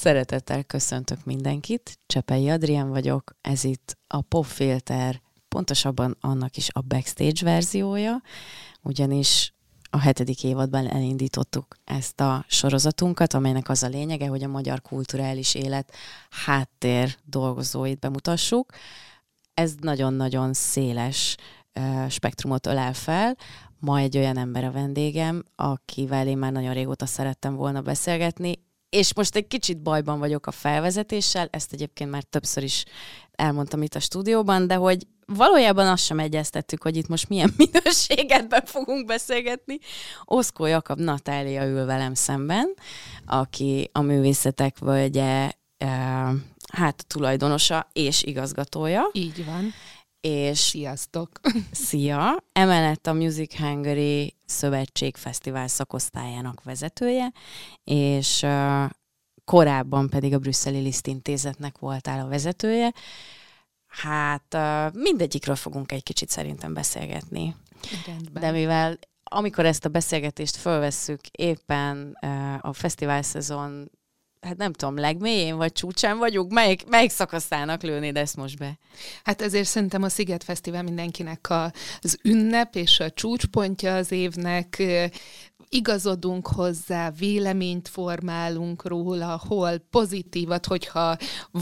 Szeretettel köszöntök mindenkit, Csepei Adrián vagyok, ez itt a Popfilter, pontosabban annak is a backstage verziója, ugyanis a hetedik évadban elindítottuk ezt a sorozatunkat, amelynek az a lényege, hogy a magyar kulturális élet háttér dolgozóit bemutassuk. Ez nagyon-nagyon széles spektrumot ölel fel. Ma egy olyan ember a vendégem, akivel én már nagyon régóta szerettem volna beszélgetni, és most egy kicsit bajban vagyok a felvezetéssel, ezt egyébként már többször is elmondtam itt a stúdióban, de hogy valójában azt sem egyeztettük, hogy itt most milyen minőségetben fogunk beszélgetni. Oszkó Jakab Natália ül velem szemben, aki a művészetek völgye hát tulajdonosa és igazgatója. Így van. És Sziasztok! Szia! Emellett a Music Hungary Szövetség Fesztivál szakosztályának vezetője, és uh, korábban pedig a Brüsszeli Liszt Intézetnek voltál a vezetője. Hát uh, mindegyikről fogunk egy kicsit szerintem beszélgetni. Rendben. De mivel amikor ezt a beszélgetést fölvesszük, éppen uh, a fesztivál szezon hát nem tudom, legmélyén vagy csúcsán vagyunk? Melyik, melyik szakaszának lőnéd ezt most be? Hát ezért szerintem a Sziget Fesztivál mindenkinek a, az ünnep és a csúcspontja az évnek igazodunk hozzá, véleményt formálunk róla, hol pozitívat, hogyha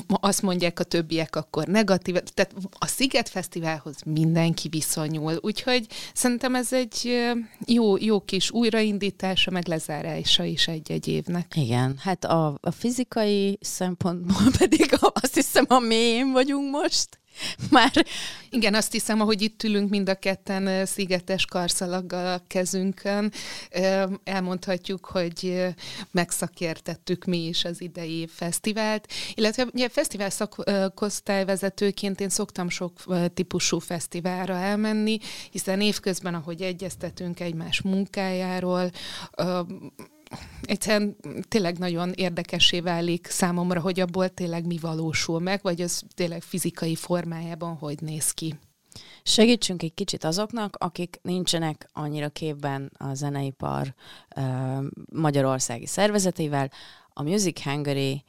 azt mondják a többiek, akkor negatívat. Tehát a Sziget Fesztiválhoz mindenki viszonyul, úgyhogy szerintem ez egy jó, jó kis újraindítása, meg lezárása is egy-egy évnek. Igen, hát a, a fizikai szempontból pedig azt hiszem a mélyén vagyunk most. Már. Igen, azt hiszem, ahogy itt ülünk mind a ketten szigetes karszalaggal a kezünkön, elmondhatjuk, hogy megszakértettük mi is az idei fesztivált, illetve ugye fesztivál szakosztályvezetőként én szoktam sok típusú fesztiválra elmenni, hiszen évközben, ahogy egyeztetünk egymás munkájáról, egyszerűen tényleg nagyon érdekessé válik számomra, hogy abból tényleg mi valósul meg, vagy az tényleg fizikai formájában hogy néz ki. Segítsünk egy kicsit azoknak, akik nincsenek annyira képben a zeneipar uh, magyarországi szervezetével. A Music Hungary,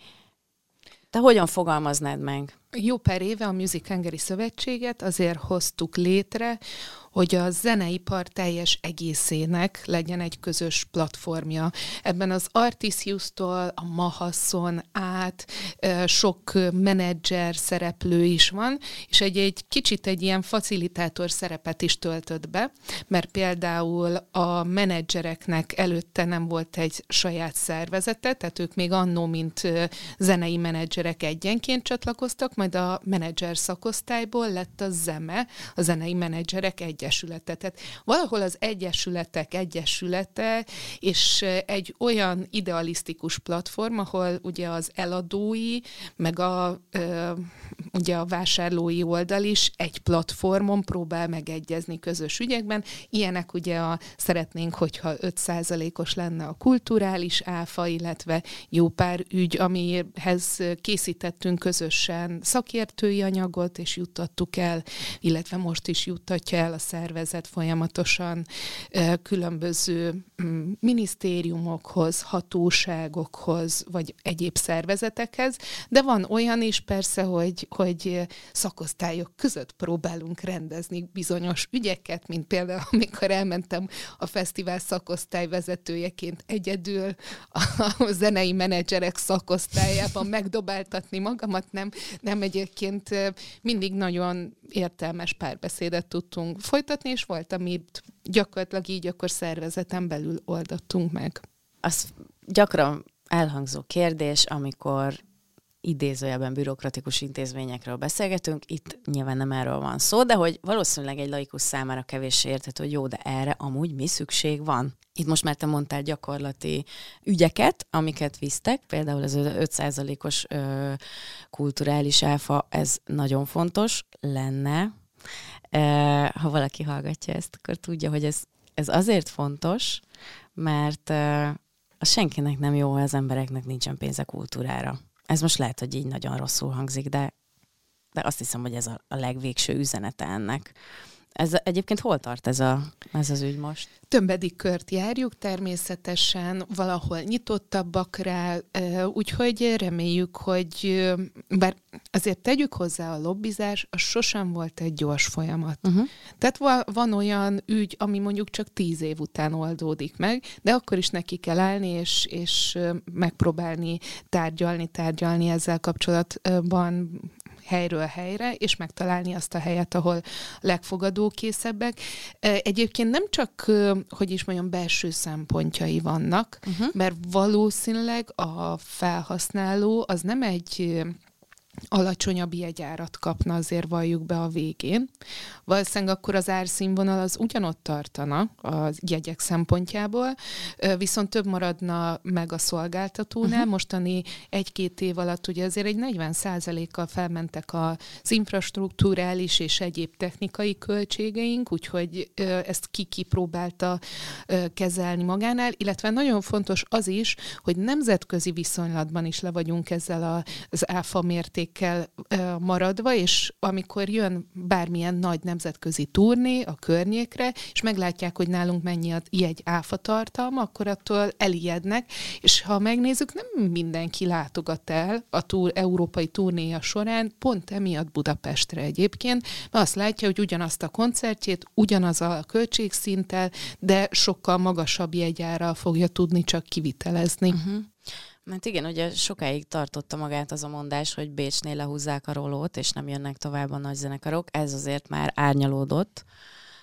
te hogyan fogalmaznád meg? Jó pár éve a Music Hungary Szövetséget azért hoztuk létre, hogy a zeneipar teljes egészének legyen egy közös platformja. Ebben az Artisius-tól a Mahasson át sok menedzser szereplő is van, és egy, egy kicsit egy ilyen facilitátor szerepet is töltött be, mert például a menedzsereknek előtte nem volt egy saját szervezete, tehát ők még annó, mint zenei menedzserek egyenként csatlakoztak, majd a menedzser szakosztályból lett a ZEME, a zenei menedzserek egy egyesülete. Tehát valahol az egyesületek egyesülete, és egy olyan idealisztikus platform, ahol ugye az eladói, meg a, ugye a vásárlói oldal is egy platformon próbál megegyezni közös ügyekben. Ilyenek ugye a, szeretnénk, hogyha 5%-os lenne a kulturális áfa, illetve jó pár ügy, amihez készítettünk közösen szakértői anyagot, és juttattuk el, illetve most is juttatja el a szervezet folyamatosan különböző mm, minisztériumokhoz, hatóságokhoz, vagy egyéb szervezetekhez, de van olyan is persze, hogy, hogy szakosztályok között próbálunk rendezni bizonyos ügyeket, mint például amikor elmentem a fesztivál szakosztály vezetőjeként egyedül a zenei menedzserek szakosztályában megdobáltatni magamat, nem, nem egyébként mindig nagyon értelmes párbeszédet tudtunk folytatni, és volt, amit gyakorlatilag így akkor szervezeten belül oldottunk meg. Az gyakran elhangzó kérdés, amikor idézőjelben bürokratikus intézményekről beszélgetünk, itt nyilván nem erről van szó, de hogy valószínűleg egy laikus számára kevés érthető, hogy jó, de erre amúgy mi szükség van? Itt most már te mondtál gyakorlati ügyeket, amiket visztek, például az 5%-os ö, kulturális áfa, ez nagyon fontos lenne. E, ha valaki hallgatja ezt, akkor tudja, hogy ez, ez azért fontos, mert az senkinek nem jó, ha az embereknek nincsen pénze kultúrára. Ez most lehet, hogy így nagyon rosszul hangzik, de, de azt hiszem, hogy ez a, a legvégső üzenete ennek. Ez egyébként hol tart ez, a, ez az ügy most? Többedik kört járjuk természetesen, valahol nyitottabbak rá, úgyhogy reméljük, hogy bár azért tegyük hozzá a lobbizás, az sosem volt egy gyors folyamat. Uh-huh. Tehát van olyan ügy, ami mondjuk csak tíz év után oldódik meg, de akkor is neki kell állni, és, és megpróbálni tárgyalni, tárgyalni ezzel kapcsolatban helyről helyre, és megtalálni azt a helyet, ahol legfogadókészebbek. Egyébként nem csak, hogy is mondjam, belső szempontjai vannak, uh-huh. mert valószínűleg a felhasználó az nem egy alacsonyabb jegyárat kapna, azért valljuk be a végén. Valószínűleg akkor az árszínvonal az ugyanott tartana a jegyek szempontjából, viszont több maradna meg a szolgáltatónál. Uh-huh. Mostani egy-két év alatt ugye azért egy 40 kal felmentek az infrastruktúrális és egyéb technikai költségeink, úgyhogy ezt ki próbálta kezelni magánál, illetve nagyon fontos az is, hogy nemzetközi viszonylatban is le vagyunk ezzel az áfa mérték értékkel maradva, és amikor jön bármilyen nagy nemzetközi turné a környékre, és meglátják, hogy nálunk mennyi a jegy áfa tartalma, akkor attól elijednek, és ha megnézzük, nem mindenki látogat el a túr, európai turnéja során, pont emiatt Budapestre egyébként, mert azt látja, hogy ugyanazt a koncertjét, ugyanaz a költségszinttel, de sokkal magasabb jegyára fogja tudni csak kivitelezni. Uh-huh. Mert igen, ugye sokáig tartotta magát az a mondás, hogy Bécsnél lehúzzák a rolót, és nem jönnek tovább a nagy zenekarok. Ez azért már árnyalódott,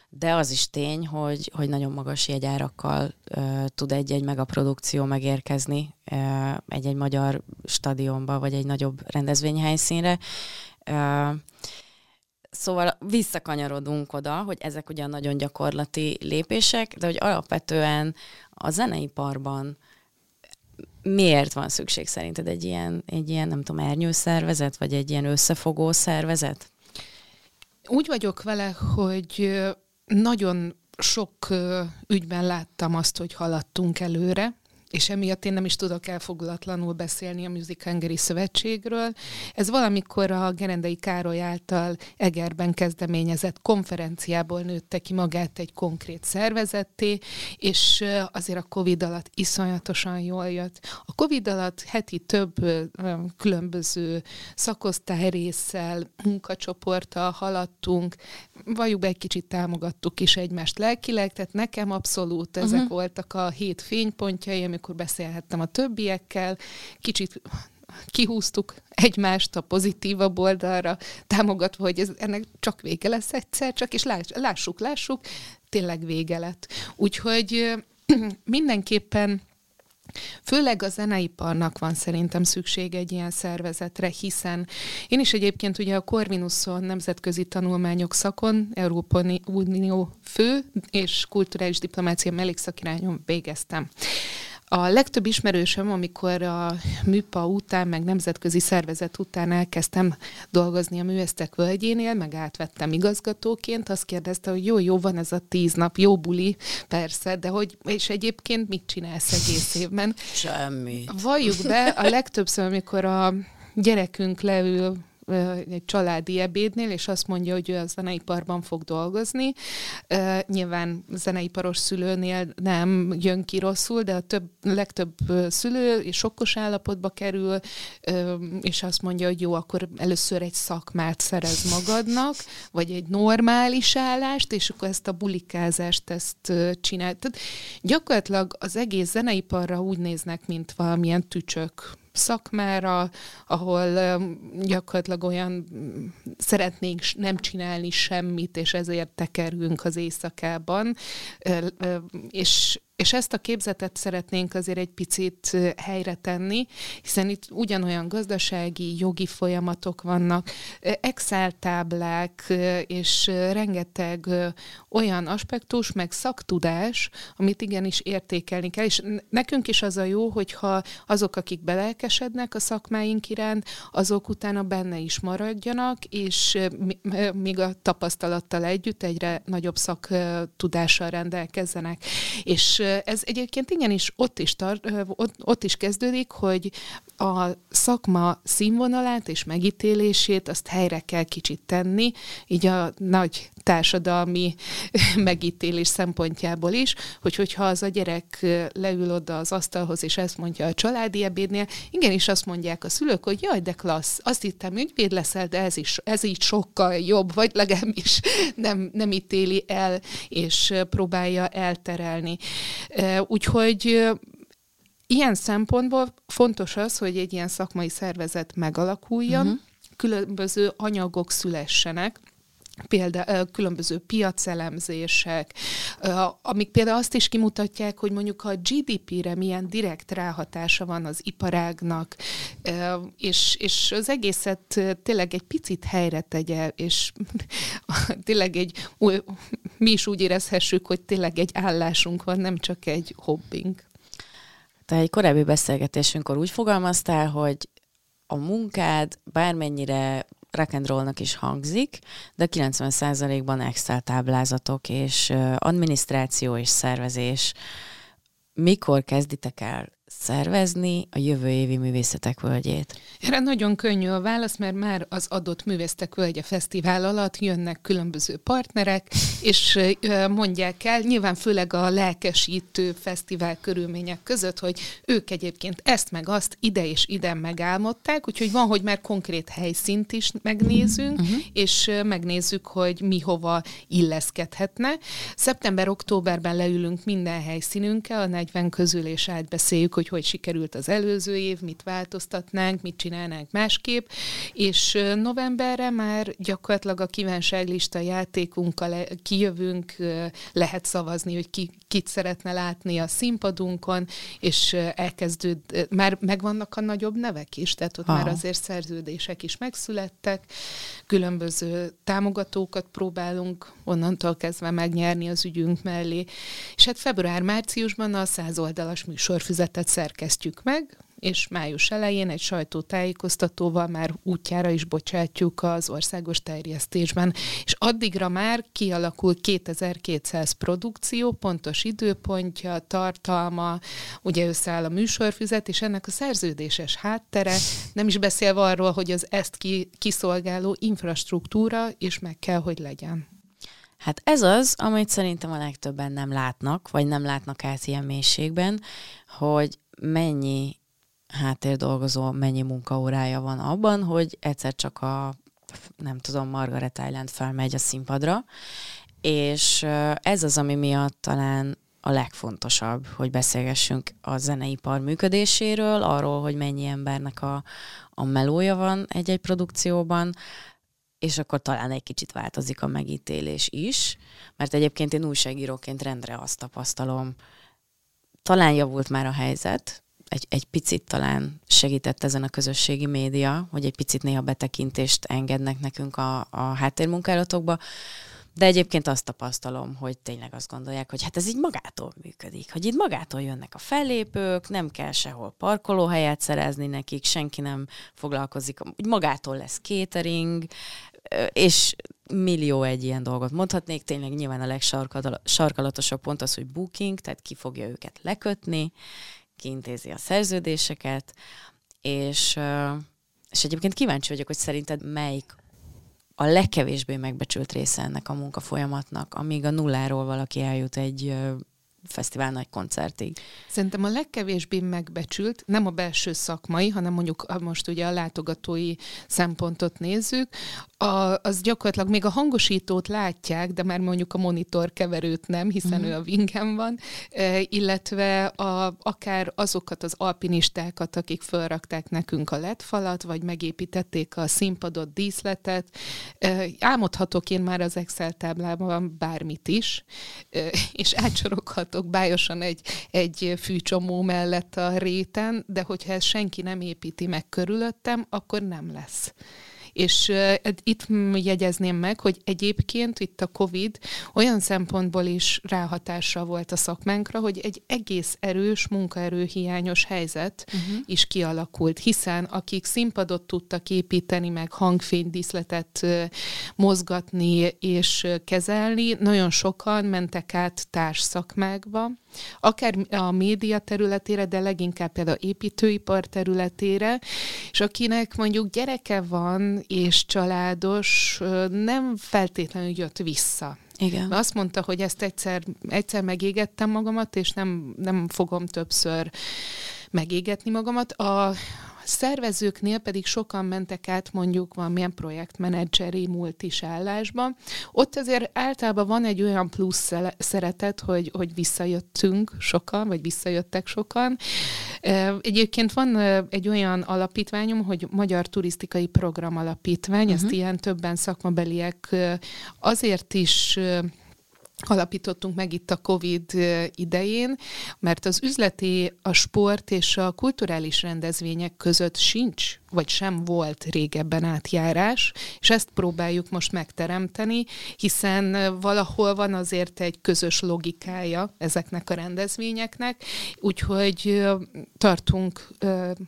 de az is tény, hogy, hogy nagyon magas jegyárakkal uh, tud egy-egy megaprodukció megérkezni uh, egy-egy magyar stadionba, vagy egy nagyobb rendezvényhelyszínre. Uh, Szóval visszakanyarodunk oda, hogy ezek ugyan nagyon gyakorlati lépések, de hogy alapvetően a zeneiparban miért van szükség szerinted egy ilyen, egy ilyen nem tudom, ernyőszervezet, vagy egy ilyen összefogó szervezet? Úgy vagyok vele, hogy nagyon sok ügyben láttam azt, hogy haladtunk előre, és emiatt én nem is tudok elfogulatlanul beszélni a Music Hungary Szövetségről. Ez valamikor a Gerendei Károly által Egerben kezdeményezett konferenciából nőtte ki magát egy konkrét szervezetté, és azért a Covid alatt iszonyatosan jól jött. A Covid alatt heti több különböző szakosztály résszel, munkacsoporttal haladtunk, valljuk be egy kicsit támogattuk is egymást lelkileg, tehát nekem abszolút ezek uh-huh. voltak a hét fénypontjai, amikor beszélhettem a többiekkel, kicsit kihúztuk egymást a pozitívabb oldalra, támogatva, hogy ez, ennek csak vége lesz egyszer, csak és lássuk, lássuk, tényleg vége lett. Úgyhogy mindenképpen Főleg a zeneiparnak van szerintem szükség egy ilyen szervezetre, hiszen én is egyébként ugye a Corvinuson nemzetközi tanulmányok szakon, Európai Unió fő és kulturális diplomácia mellékszakirányon végeztem. A legtöbb ismerősöm, amikor a műpa után, meg nemzetközi szervezet után elkezdtem dolgozni a művesztek völgyénél, meg átvettem igazgatóként, azt kérdezte, hogy jó, jó, van ez a tíz nap, jó buli, persze, de hogy, és egyébként mit csinálsz egész évben? Semmit. Valljuk be, a legtöbbször, amikor a gyerekünk leül egy családi ebédnél, és azt mondja, hogy ő a zeneiparban fog dolgozni. Nyilván zeneiparos szülőnél nem jön ki rosszul, de a több, legtöbb szülő és sokkos állapotba kerül, és azt mondja, hogy jó, akkor először egy szakmát szerez magadnak, vagy egy normális állást, és akkor ezt a bulikázást ezt csinál. Tehát gyakorlatilag az egész zeneiparra úgy néznek, mint valamilyen tücsök szakmára, ahol gyakorlatilag olyan szeretnénk nem csinálni semmit, és ezért tekerünk az éjszakában, és és ezt a képzetet szeretnénk azért egy picit helyre tenni, hiszen itt ugyanolyan gazdasági, jogi folyamatok vannak, Excel táblák, és rengeteg olyan aspektus, meg szaktudás, amit igenis értékelni kell, és nekünk is az a jó, hogyha azok, akik belelkesednek a szakmáink iránt, azok utána benne is maradjanak, és még a tapasztalattal együtt egyre nagyobb szaktudással rendelkezzenek. És ez egyébként igenis ott is, tar- ott, ott is kezdődik, hogy a szakma színvonalát és megítélését azt helyre kell kicsit tenni, így a nagy társadalmi megítélés szempontjából is, hogy hogyha az a gyerek leül oda az asztalhoz, és ezt mondja a családi ebédnél, igenis azt mondják a szülők, hogy jaj, de klassz, azt hittem ügyvéd leszel, de ez, is, ez így sokkal jobb, vagy legalábbis nem, nem ítéli el, és próbálja elterelni. Úgyhogy Ilyen szempontból fontos az, hogy egy ilyen szakmai szervezet megalakuljon, uh-huh. különböző anyagok szülessenek, például különböző piacelemzések, amik például azt is kimutatják, hogy mondjuk a GDP-re milyen direkt ráhatása van az iparágnak, és, és az egészet tényleg egy picit helyre tegye, és tényleg egy, mi is úgy érezhessük, hogy tényleg egy állásunk van, nem csak egy hobbink. Te egy korábbi beszélgetésünkkor úgy fogalmaztál, hogy a munkád bármennyire rock and rollnak is hangzik, de 90%-ban Excel táblázatok és adminisztráció és szervezés. Mikor kezditek el szervezni a jövő évi művészetek völgyét? Erre nagyon könnyű a válasz, mert már az adott művésztek völgye fesztivál alatt jönnek különböző partnerek, és mondják el, nyilván főleg a lelkesítő fesztivál körülmények között, hogy ők egyébként ezt meg azt ide és ide megálmodták, úgyhogy van, hogy már konkrét helyszínt is megnézünk, uh-huh. és megnézzük, hogy mi hova illeszkedhetne. Szeptember-októberben leülünk minden helyszínünkkel, a 40 közül, és átbeszéljük, hogy hogy sikerült az előző év, mit változtatnánk, mit csinálnánk másképp, és novemberre már gyakorlatilag a kívánságlista játékunkkal kijövünk, lehet szavazni, hogy ki, kit szeretne látni a színpadunkon, és elkezdőd, már megvannak a nagyobb nevek is, tehát ott Aha. már azért szerződések is megszülettek, különböző támogatókat próbálunk onnantól kezdve megnyerni az ügyünk mellé, és hát február-márciusban a száz oldalas műsorfüzetet szerkesztjük meg, és május elején egy sajtótájékoztatóval már útjára is bocsátjuk az országos terjesztésben. És addigra már kialakul 2200 produkció, pontos időpontja, tartalma, ugye összeáll a műsorfüzet, és ennek a szerződéses háttere, nem is beszélve arról, hogy az ezt ki, kiszolgáló infrastruktúra is meg kell, hogy legyen. Hát ez az, amit szerintem a legtöbben nem látnak, vagy nem látnak át ilyen mélységben, hogy mennyi háttérdolgozó, mennyi munkaórája van abban, hogy egyszer csak a, nem tudom, Margaret Island felmegy a színpadra, és ez az, ami miatt talán a legfontosabb, hogy beszélgessünk a zeneipar működéséről, arról, hogy mennyi embernek a, a melója van egy-egy produkcióban, és akkor talán egy kicsit változik a megítélés is, mert egyébként én újságíróként rendre azt tapasztalom, talán javult már a helyzet, egy, egy picit talán segített ezen a közösségi média, hogy egy picit néha betekintést engednek nekünk a, a háttérmunkálatokba, de egyébként azt tapasztalom, hogy tényleg azt gondolják, hogy hát ez így magától működik, hogy itt magától jönnek a fellépők, nem kell sehol parkolóhelyet szerezni nekik, senki nem foglalkozik, hogy magától lesz catering, és millió egy ilyen dolgot mondhatnék, tényleg nyilván a legsarkalatosabb pont az, hogy booking, tehát ki fogja őket lekötni, kiintézi a szerződéseket, és, és egyébként kíváncsi vagyok, hogy szerinted melyik a legkevésbé megbecsült része ennek a munkafolyamatnak, amíg a nulláról valaki eljut egy fesztivál nagy koncertig. Szerintem a legkevésbé megbecsült, nem a belső szakmai, hanem mondjuk most ugye a látogatói szempontot nézzük, a, az gyakorlatilag még a hangosítót látják, de már mondjuk a monitor keverőt nem, hiszen uh-huh. ő a vingen van, e, illetve a, akár azokat az alpinistákat, akik felrakták nekünk a LED falat, vagy megépítették a színpadot, díszletet. E, álmodhatok én már az Excel táblában bármit is, e, és átsoroghatok állhatok bájosan egy, egy fűcsomó mellett a réten, de hogyha ezt senki nem építi meg körülöttem, akkor nem lesz És itt jegyezném meg, hogy egyébként itt a COVID olyan szempontból is ráhatással volt a szakmánkra, hogy egy egész erős munkaerőhiányos helyzet uh-huh. is kialakult, hiszen akik színpadot tudtak építeni, meg hangfénydíszletet mozgatni és kezelni, nagyon sokan mentek át társszakmákba, akár a média területére, de leginkább például építőipar területére, és akinek mondjuk gyereke van és családos, nem feltétlenül jött vissza. Igen. Azt mondta, hogy ezt egyszer, egyszer megégettem magamat, és nem, nem fogom többször megégetni magamat. A, szervezőknél pedig sokan mentek át mondjuk valamilyen projektmenedzseri multis állásba. Ott azért általában van egy olyan plusz szeretet, hogy, hogy visszajöttünk sokan, vagy visszajöttek sokan. Egyébként van egy olyan alapítványom, hogy Magyar Turisztikai Program Alapítvány, uh-huh. ezt mhm. ilyen többen szakmabeliek azért is alapítottunk meg itt a COVID idején, mert az üzleti, a sport és a kulturális rendezvények között sincs, vagy sem volt régebben átjárás, és ezt próbáljuk most megteremteni, hiszen valahol van azért egy közös logikája ezeknek a rendezvényeknek, úgyhogy tartunk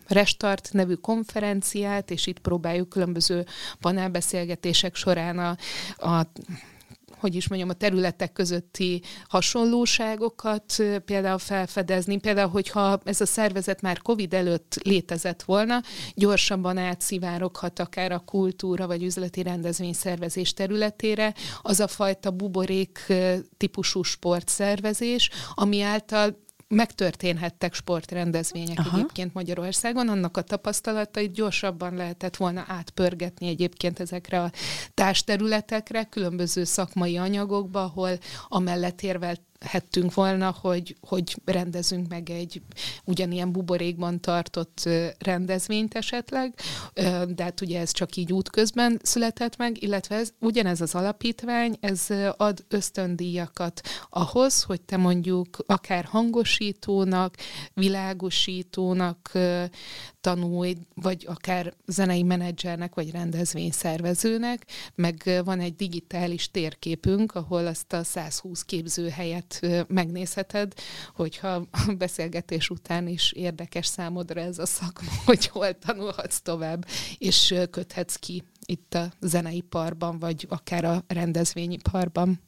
Restart nevű konferenciát, és itt próbáljuk különböző panelbeszélgetések során a, a hogy is mondjam, a területek közötti hasonlóságokat például felfedezni. Például, hogyha ez a szervezet már COVID előtt létezett volna, gyorsabban átszivároghat akár a kultúra vagy üzleti rendezvényszervezés területére, az a fajta buborék típusú sportszervezés, ami által megtörténhettek sportrendezvények Aha. egyébként Magyarországon, annak a tapasztalatait gyorsabban lehetett volna átpörgetni egyébként ezekre a társterületekre, különböző szakmai anyagokba, ahol amellett érvelt hettünk volna, hogy, hogy rendezünk meg egy ugyanilyen buborékban tartott rendezvényt esetleg, de hát ugye ez csak így útközben született meg, illetve ez, ugyanez az alapítvány, ez ad ösztöndíjakat ahhoz, hogy te mondjuk akár hangosítónak, világosítónak tanulj, vagy akár zenei menedzsernek, vagy rendezvényszervezőnek, meg van egy digitális térképünk, ahol azt a 120 képzőhelyet megnézheted, hogyha beszélgetés után is érdekes számodra ez a szakma, hogy hol tanulhatsz tovább, és köthetsz ki itt a zeneiparban, vagy akár a rendezvényiparban.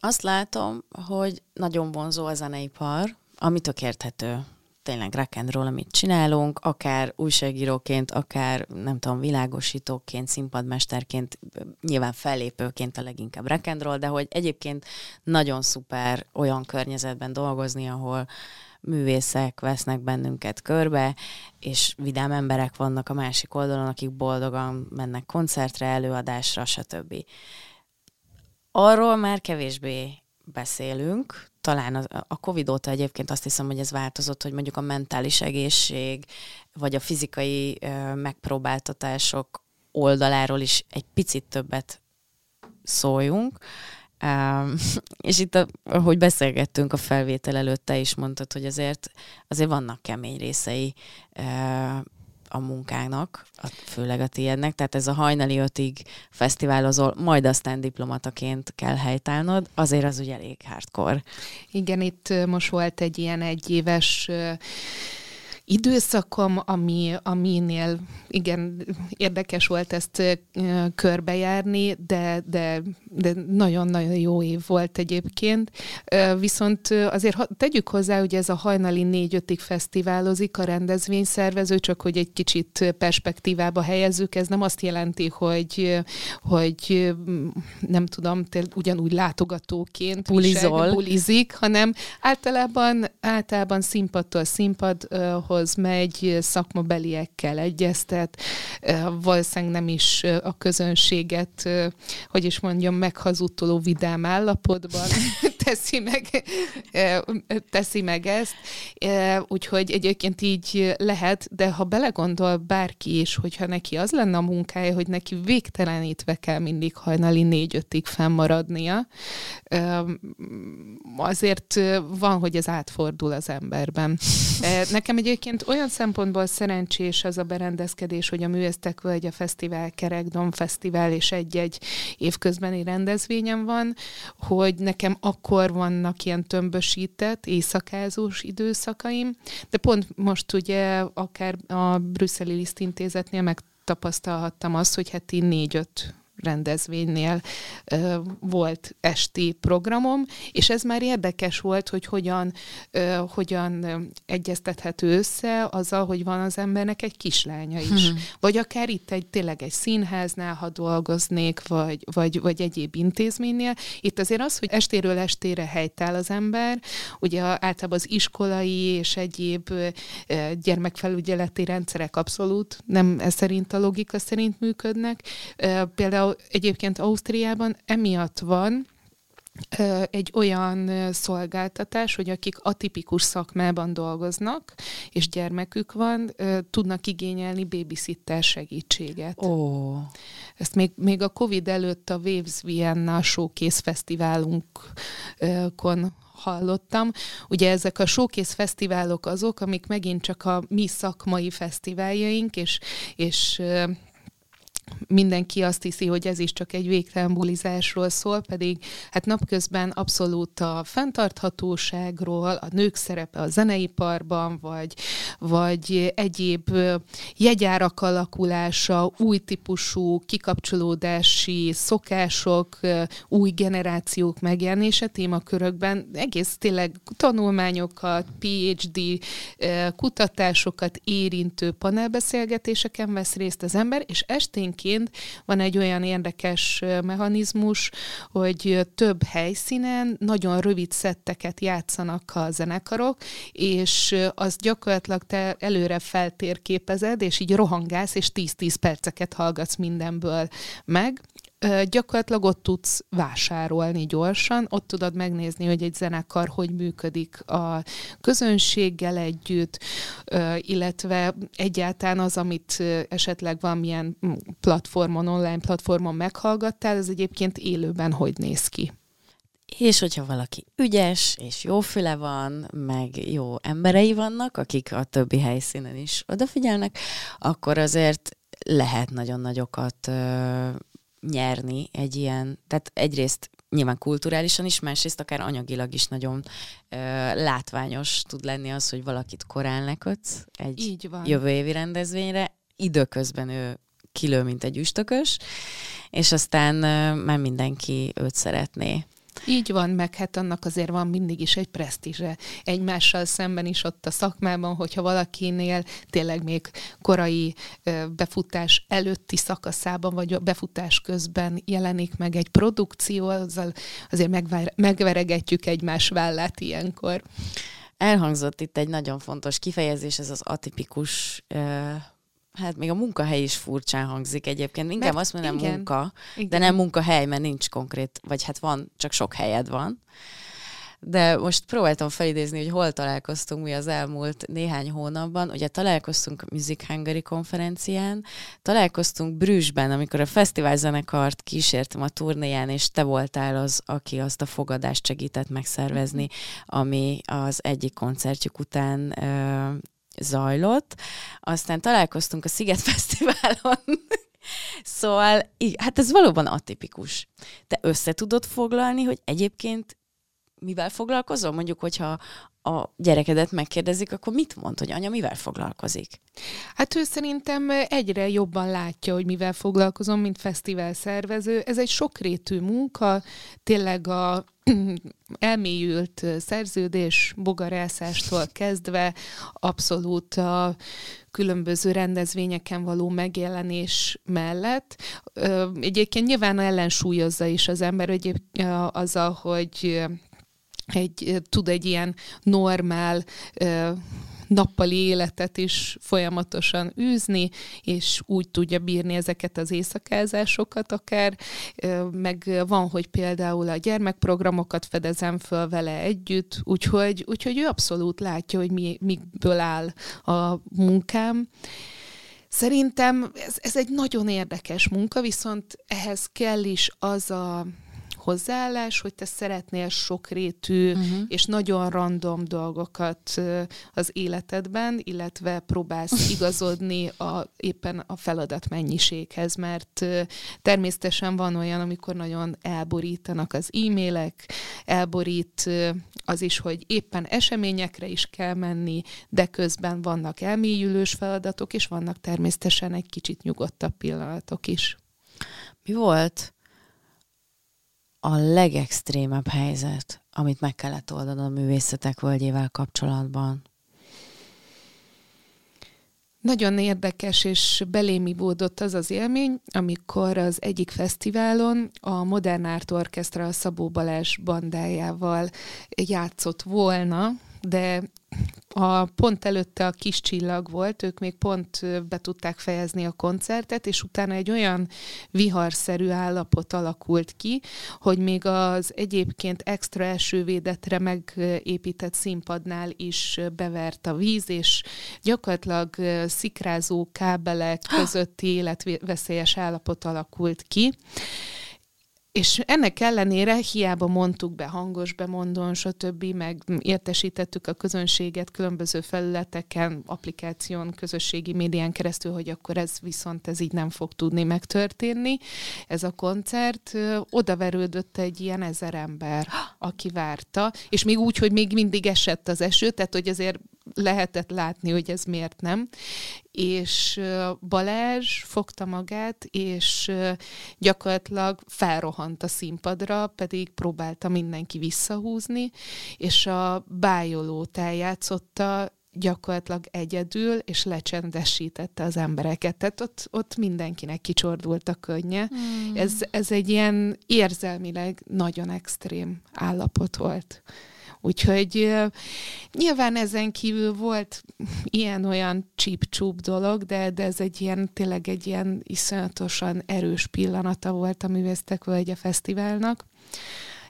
Azt látom, hogy nagyon vonzó a zeneipar, ami tök érthető tényleg rock amit csinálunk, akár újságíróként, akár nem tudom, világosítóként, színpadmesterként, nyilván fellépőként a leginkább rock de hogy egyébként nagyon szuper olyan környezetben dolgozni, ahol művészek vesznek bennünket körbe, és vidám emberek vannak a másik oldalon, akik boldogan mennek koncertre, előadásra, stb. Arról már kevésbé beszélünk, talán a, Covid óta egyébként azt hiszem, hogy ez változott, hogy mondjuk a mentális egészség, vagy a fizikai megpróbáltatások oldaláról is egy picit többet szóljunk. Um, és itt, a, ahogy beszélgettünk a felvétel előtt, te is mondtad, hogy azért, azért vannak kemény részei uh, a munkának, főleg a tiédnek, tehát ez a hajnali ötig fesztiválozol, majd aztán diplomataként kell helytállnod, azért az ugye elég hardcore. Igen, itt most volt egy ilyen egyéves időszakom, ami, aminél igen, érdekes volt ezt körbejárni, de, de, de nagyon-nagyon jó év volt egyébként. Viszont azért tegyük hozzá, hogy ez a hajnali négy-ötig fesztiválozik a rendezvényszervező, csak hogy egy kicsit perspektívába helyezzük, ez nem azt jelenti, hogy, hogy nem tudom, te ugyanúgy látogatóként Pulizol. pulizik, hanem általában, általában színpadtól színpadhoz megy, szakmabeliekkel egyeztet, valószínűleg nem is a közönséget, hogy is mondjam, meghazudtoló vidám állapotban teszi meg, teszi meg ezt, úgyhogy egyébként így lehet, de ha belegondol bárki is, hogyha neki az lenne a munkája, hogy neki végtelenítve kell mindig hajnali négy-ötig fennmaradnia, azért van, hogy ez átfordul az emberben. Nekem egyébként olyan szempontból szerencsés az a berendezkedés, hogy a vagy a Fesztivál, Kerekdom Fesztivál és egy-egy évközbeni rendezvényem van, hogy nekem akkor vannak ilyen tömbösített, éjszakázós időszakaim, de pont most ugye akár a brüsszeli lisztintézetnél megtapasztalhattam azt, hogy heti négy-öt rendezvénynél ö, volt esti programom, és ez már érdekes volt, hogy hogyan, ö, hogyan egyeztethető össze azzal, hogy van az embernek egy kislánya is. Hmm. Vagy akár itt egy tényleg egy színháznál, ha dolgoznék, vagy, vagy, vagy egyéb intézménynél. Itt azért az, hogy estéről estére helytáll az ember, ugye általában az iskolai és egyéb ö, gyermekfelügyeleti rendszerek abszolút nem ez szerint a logika szerint működnek. Például egyébként Ausztriában emiatt van, egy olyan szolgáltatás, hogy akik atipikus szakmában dolgoznak, és gyermekük van, tudnak igényelni babysitter segítséget. Ó. Ezt még, még a Covid előtt a Waves Vienna Showcase fesztiválunkon hallottam. Ugye ezek a showcase fesztiválok azok, amik megint csak a mi szakmai fesztiváljaink, és, és mindenki azt hiszi, hogy ez is csak egy végtelen bulizásról szól, pedig hát napközben abszolút a fenntarthatóságról, a nők szerepe a zeneiparban, vagy, vagy egyéb jegyárak alakulása, új típusú kikapcsolódási szokások, új generációk megjelenése témakörökben. Egész tényleg tanulmányokat, PhD kutatásokat érintő panelbeszélgetéseken vesz részt az ember, és estén időnként. Van egy olyan érdekes mechanizmus, hogy több helyszínen nagyon rövid szetteket játszanak a zenekarok, és az gyakorlatilag te előre feltérképezed, és így rohangálsz, és 10-10 perceket hallgatsz mindenből meg, gyakorlatilag ott tudsz vásárolni gyorsan, ott tudod megnézni, hogy egy zenekar hogy működik a közönséggel együtt, illetve egyáltalán az, amit esetleg valamilyen platformon, online platformon meghallgattál, az egyébként élőben hogy néz ki. És hogyha valaki ügyes, és jó füle van, meg jó emberei vannak, akik a többi helyszínen is odafigyelnek, akkor azért lehet nagyon nagyokat nyerni egy ilyen, tehát egyrészt nyilván kulturálisan is, másrészt akár anyagilag is nagyon ö, látványos tud lenni az, hogy valakit korán lekötsz egy Így van. jövő évi rendezvényre, időközben ő kilő, mint egy üstökös, és aztán ö, már mindenki őt szeretné. Így van, meg hát annak azért van mindig is egy presztízse egymással szemben is ott a szakmában, hogyha valakinél tényleg még korai befutás előtti szakaszában, vagy a befutás közben jelenik meg egy produkció, azzal azért megveregetjük egymás vállát ilyenkor. Elhangzott itt egy nagyon fontos kifejezés, ez az atipikus Hát még a munkahely is furcsán hangzik egyébként. Inkább mert azt mondom, igen, munka, igen. de nem munkahely, mert nincs konkrét, vagy hát van, csak sok helyed van. De most próbáltam felidézni, hogy hol találkoztunk mi az elmúlt néhány hónapban. Ugye találkoztunk a Music Hungary konferencián, találkoztunk Brüsszben, amikor a fesztivál zenekart kísértem a turnéján, és te voltál az, aki azt a fogadást segített megszervezni, mhm. ami az egyik koncertjük után zajlott. Aztán találkoztunk a Sziget Fesztiválon, Szóval, hát ez valóban atipikus. Te össze tudod foglalni, hogy egyébként mivel foglalkozol? Mondjuk, hogyha a gyerekedet megkérdezik, akkor mit mond, hogy anya mivel foglalkozik? Hát ő szerintem egyre jobban látja, hogy mivel foglalkozom, mint fesztivál szervező. Ez egy sokrétű munka, tényleg a elmélyült szerződés bogarászástól kezdve abszolút a különböző rendezvényeken való megjelenés mellett. Egyébként nyilván ellensúlyozza is az ember hogy azzal, hogy egy, tud egy ilyen normál nappali életet is folyamatosan űzni, és úgy tudja bírni ezeket az éjszakázásokat akár, meg van, hogy például a gyermekprogramokat fedezem föl vele együtt, úgyhogy, úgyhogy ő abszolút látja, hogy mi, mikből áll a munkám. Szerintem ez, ez egy nagyon érdekes munka, viszont ehhez kell is az a hozzáállás, hogy te szeretnél sokrétű uh-huh. és nagyon random dolgokat az életedben, illetve próbálsz igazodni a, éppen a feladat mennyiséghez, mert természetesen van olyan, amikor nagyon elborítanak az e-mailek, elborít az is, hogy éppen eseményekre is kell menni, de közben vannak elmélyülős feladatok, és vannak természetesen egy kicsit nyugodtabb pillanatok is. Mi volt a legextrémebb helyzet, amit meg kellett oldani a művészetek völgyével kapcsolatban? Nagyon érdekes és belémivódott az az élmény, amikor az egyik fesztiválon a Modern Art Orchestra a Szabó Balázs bandájával játszott volna, de a pont előtte a kis csillag volt, ők még pont be tudták fejezni a koncertet, és utána egy olyan viharszerű állapot alakult ki, hogy még az egyébként extra elsővédetre megépített színpadnál is bevert a víz, és gyakorlatilag szikrázó kábelek közötti életveszélyes állapot alakult ki. És ennek ellenére hiába mondtuk be hangos bemondón, stb., meg értesítettük a közönséget különböző felületeken, applikáción, közösségi médián keresztül, hogy akkor ez viszont ez így nem fog tudni megtörténni. Ez a koncert odaverődött egy ilyen ezer ember, aki várta, és még úgy, hogy még mindig esett az eső, tehát hogy azért lehetett látni, hogy ez miért nem. És Balázs fogta magát, és gyakorlatilag felrohant a színpadra, pedig próbálta mindenki visszahúzni, és a bájolót eljátszotta gyakorlatilag egyedül, és lecsendesítette az embereket. Tehát ott, ott mindenkinek kicsordult a könnye. Hmm. Ez, ez egy ilyen érzelmileg nagyon extrém állapot volt. Úgyhogy nyilván ezen kívül volt ilyen-olyan csíp-csúp dolog, de, de ez egy ilyen, tényleg egy ilyen iszonyatosan erős pillanata volt a Művésztek Völgye Fesztiválnak.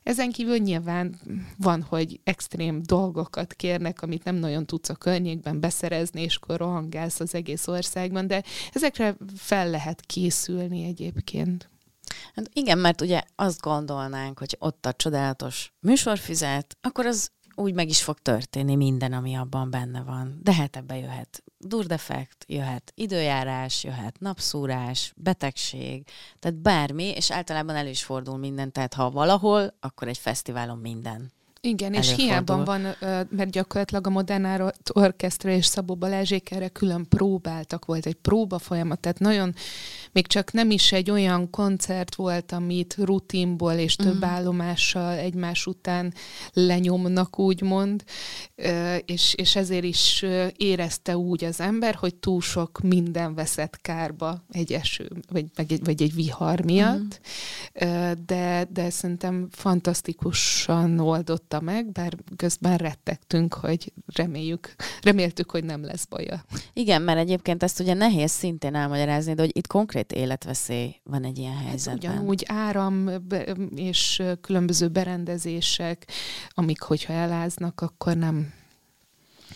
Ezen kívül nyilván van, hogy extrém dolgokat kérnek, amit nem nagyon tudsz a környékben beszerezni, és akkor rohangálsz az egész országban, de ezekre fel lehet készülni egyébként. Hát igen, mert ugye azt gondolnánk, hogy ott a csodálatos műsorfüzet, akkor az úgy meg is fog történni minden, ami abban benne van. De hát ebbe jöhet durdefekt, jöhet időjárás, jöhet napszúrás, betegség, tehát bármi, és általában el is fordul minden, tehát ha valahol, akkor egy fesztiválon minden. Igen, és hiába van, mert gyakorlatilag a Modern Orchestra és Szabó Balázsék erre külön próbáltak, volt egy próba folyamat, tehát nagyon, még csak nem is egy olyan koncert volt, amit rutinból és több uh-huh. állomással egymás után lenyomnak, úgymond, és, és ezért is érezte úgy az ember, hogy túl sok minden veszett kárba egy eső, vagy, vagy, egy, vagy egy vihar miatt, uh-huh. de, de szerintem fantasztikusan oldott oldta meg, bár közben rettegtünk, hogy reméljük, reméltük, hogy nem lesz baja. Igen, mert egyébként ezt ugye nehéz szintén elmagyarázni, de hogy itt konkrét életveszély van egy ilyen hát helyzetben. Hát ugyanúgy áram és különböző berendezések, amik hogyha eláznak, akkor nem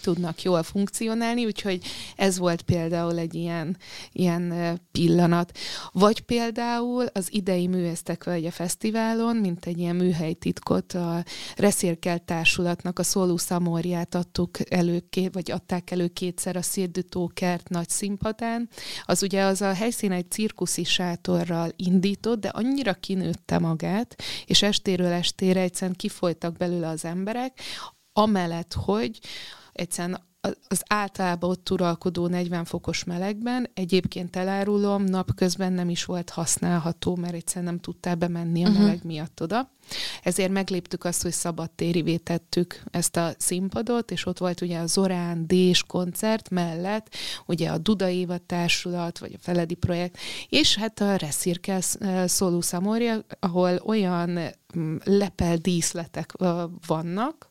tudnak jól funkcionálni, úgyhogy ez volt például egy ilyen, ilyen pillanat. Vagy például az idei Művésztek Völgye Fesztiválon, mint egy ilyen műhelytitkot a Reszérkel Társulatnak a Szóló Szamorját adtuk elő, vagy adták elő kétszer a Szirdütókert nagy színpadán. Az ugye az a helyszín egy cirkuszi sátorral indított, de annyira kinőtte magát, és estéről estére egyszerűen kifolytak belőle az emberek, amellett, hogy egyszerűen az általában ott uralkodó 40 fokos melegben, egyébként elárulom, napközben nem is volt használható, mert egyszerűen nem tudtál bemenni a uh-huh. meleg miatt oda. ezért megléptük azt, hogy szabadtérivé tettük ezt a színpadot, és ott volt ugye a Zorán Dés koncert mellett, ugye a Duda Évad Társulat, vagy a Feledi Projekt, és hát a Reszirkel Szóló Szamorja, ahol olyan mm, lepel díszletek vannak,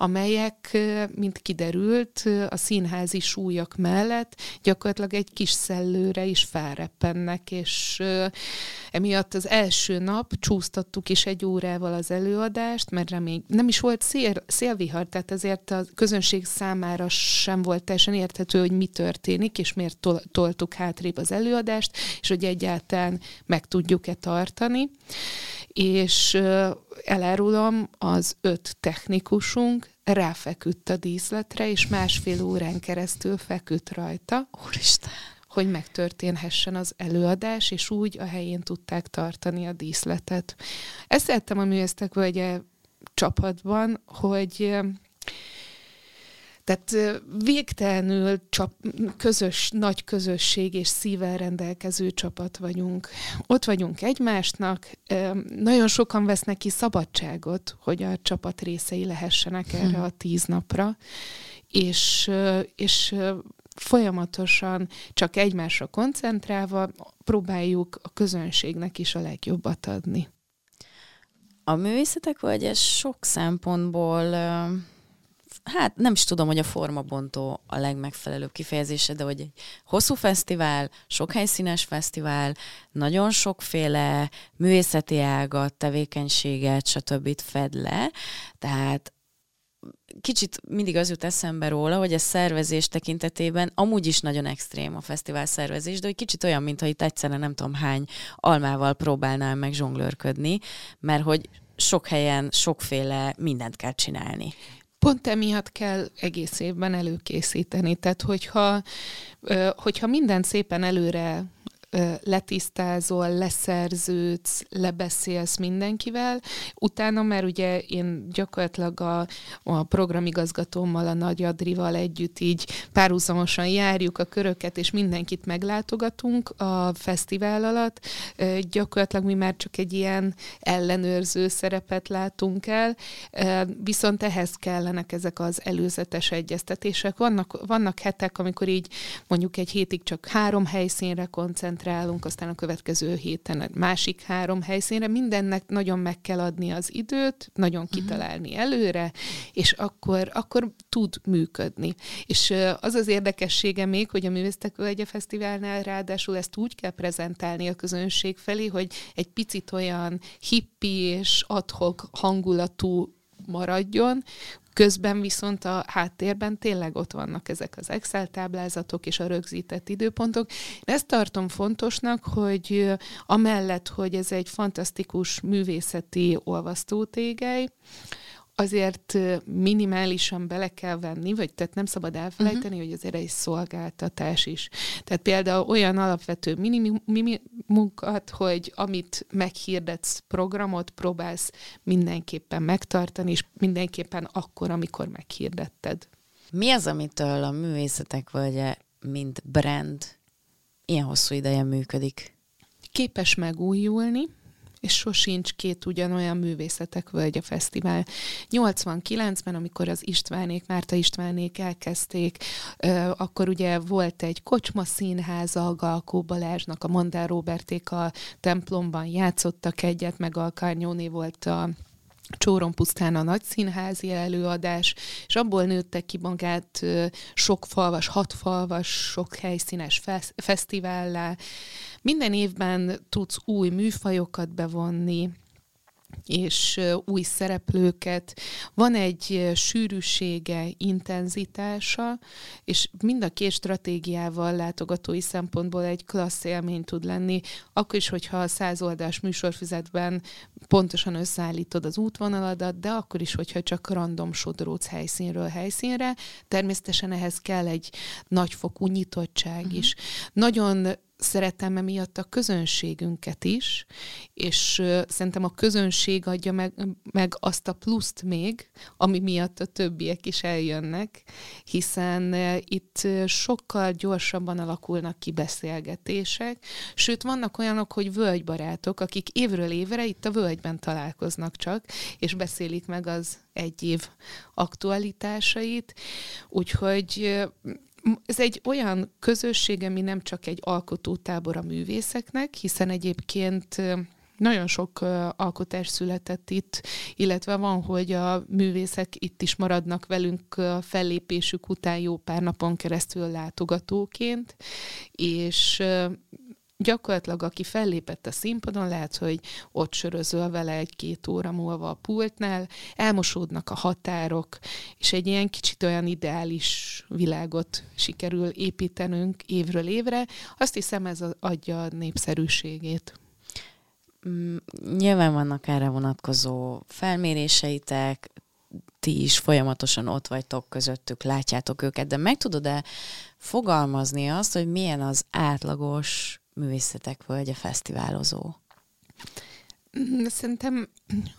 amelyek, mint kiderült, a színházi súlyok mellett gyakorlatilag egy kis szellőre is felreppennek, és emiatt az első nap csúsztattuk is egy órával az előadást, mert remény, nem is volt szél, szélvihar, tehát ezért a közönség számára sem volt teljesen érthető, hogy mi történik, és miért tol- toltuk hátrébb az előadást, és hogy egyáltalán meg tudjuk-e tartani. És elárulom, az öt technikusunk ráfeküdt a díszletre, és másfél órán keresztül feküdt rajta. Úristen! hogy megtörténhessen az előadás, és úgy a helyén tudták tartani a díszletet. Ezt szerettem a művésztek völgye csapatban, hogy tehát végtelenül csap, közös, nagy közösség és szívvel rendelkező csapat vagyunk. Ott vagyunk egymásnak, nagyon sokan vesznek ki szabadságot, hogy a csapat részei lehessenek erre hm. a tíz napra, és, és folyamatosan csak egymásra koncentrálva próbáljuk a közönségnek is a legjobbat adni. A művészetek vagy ez sok szempontból hát nem is tudom, hogy a formabontó a legmegfelelőbb kifejezése, de hogy egy hosszú fesztivál, sok helyszínes fesztivál, nagyon sokféle művészeti ágat, tevékenységet, stb. fed le, tehát kicsit mindig az jut eszembe róla, hogy a szervezés tekintetében amúgy is nagyon extrém a fesztivál szervezés, de hogy kicsit olyan, mintha itt egyszerre nem tudom hány almával próbálnál meg zsonglőrködni, mert hogy sok helyen sokféle mindent kell csinálni. Pont emiatt kell egész évben előkészíteni. Tehát, hogyha, hogyha minden szépen előre letisztázol, leszerződsz, lebeszélsz mindenkivel, utána, mert ugye én gyakorlatilag a, a programigazgatómmal, a Nagy Adrival együtt így párhuzamosan járjuk a köröket, és mindenkit meglátogatunk a fesztivál alatt, gyakorlatilag mi már csak egy ilyen ellenőrző szerepet látunk el, viszont ehhez kellenek ezek az előzetes egyeztetések. Vannak, vannak hetek, amikor így mondjuk egy hétig csak három helyszínre koncentrálunk, koncentrálunk, aztán a következő héten egy másik három helyszínre. Mindennek nagyon meg kell adni az időt, nagyon mhm. kitalálni előre, és akkor, akkor tud működni. És az az érdekessége még, hogy a Művésztek Völgye Fesztiválnál ráadásul ezt úgy kell prezentálni a közönség felé, hogy egy picit olyan hippi és adhok hangulatú maradjon, Közben viszont a háttérben tényleg ott vannak ezek az Excel táblázatok és a rögzített időpontok. Én ezt tartom fontosnak, hogy amellett, hogy ez egy fantasztikus művészeti olvasztótégely, azért minimálisan bele kell venni, vagy tehát nem szabad elfelejteni, uh-huh. hogy azért egy szolgáltatás is. Tehát például olyan alapvető minimumokat, hogy amit meghirdetsz programot, próbálsz mindenképpen megtartani, és mindenképpen akkor, amikor meghirdetted. Mi az, amitől a művészetek vagy mint brand ilyen hosszú ideje működik? Képes megújulni, és sosincs két ugyanolyan művészetek völgye fesztivál. 89-ben, amikor az Istvánék, Márta Istvánék elkezdték, akkor ugye volt egy kocsma színháza, a Galkó Balázsnak, a Mondár Roberték a templomban játszottak egyet, meg Alkárnyóné volt a Csóron pusztán a nagy színházi előadás, és abból nőtte ki magát sok falvas, hat falvas, sok helyszínes fesztivállá. Minden évben tudsz új műfajokat bevonni, és új szereplőket. Van egy sűrűsége, intenzitása, és mind a két stratégiával látogatói szempontból egy klassz élmény tud lenni, akkor is, hogyha a száz oldás műsorfüzetben pontosan összeállítod az útvonaladat, de akkor is, hogyha csak random sodródsz helyszínről helyszínre. Természetesen ehhez kell egy nagyfokú nyitottság uh-huh. is. Nagyon szeretem emiatt a közönségünket is, és szerintem a közönség adja meg, meg azt a pluszt még, ami miatt a többiek is eljönnek, hiszen itt sokkal gyorsabban alakulnak ki beszélgetések, sőt vannak olyanok, hogy völgybarátok, akik évről évre itt a völgyben találkoznak csak, és beszélik meg az egy év aktualitásait, úgyhogy ez egy olyan közösség, ami nem csak egy alkotótábor a művészeknek, hiszen egyébként nagyon sok alkotás született itt, illetve van, hogy a művészek itt is maradnak velünk a fellépésük után jó pár napon keresztül látogatóként, és gyakorlatilag aki fellépett a színpadon, lehet, hogy ott sörözöl vele egy-két óra múlva a pultnál, elmosódnak a határok, és egy ilyen kicsit olyan ideális világot sikerül építenünk évről évre. Azt hiszem ez adja a népszerűségét. Mm, nyilván vannak erre vonatkozó felméréseitek, ti is folyamatosan ott vagytok közöttük, látjátok őket, de meg tudod-e fogalmazni azt, hogy milyen az átlagos művészetek völgye fesztiválozó? Szerintem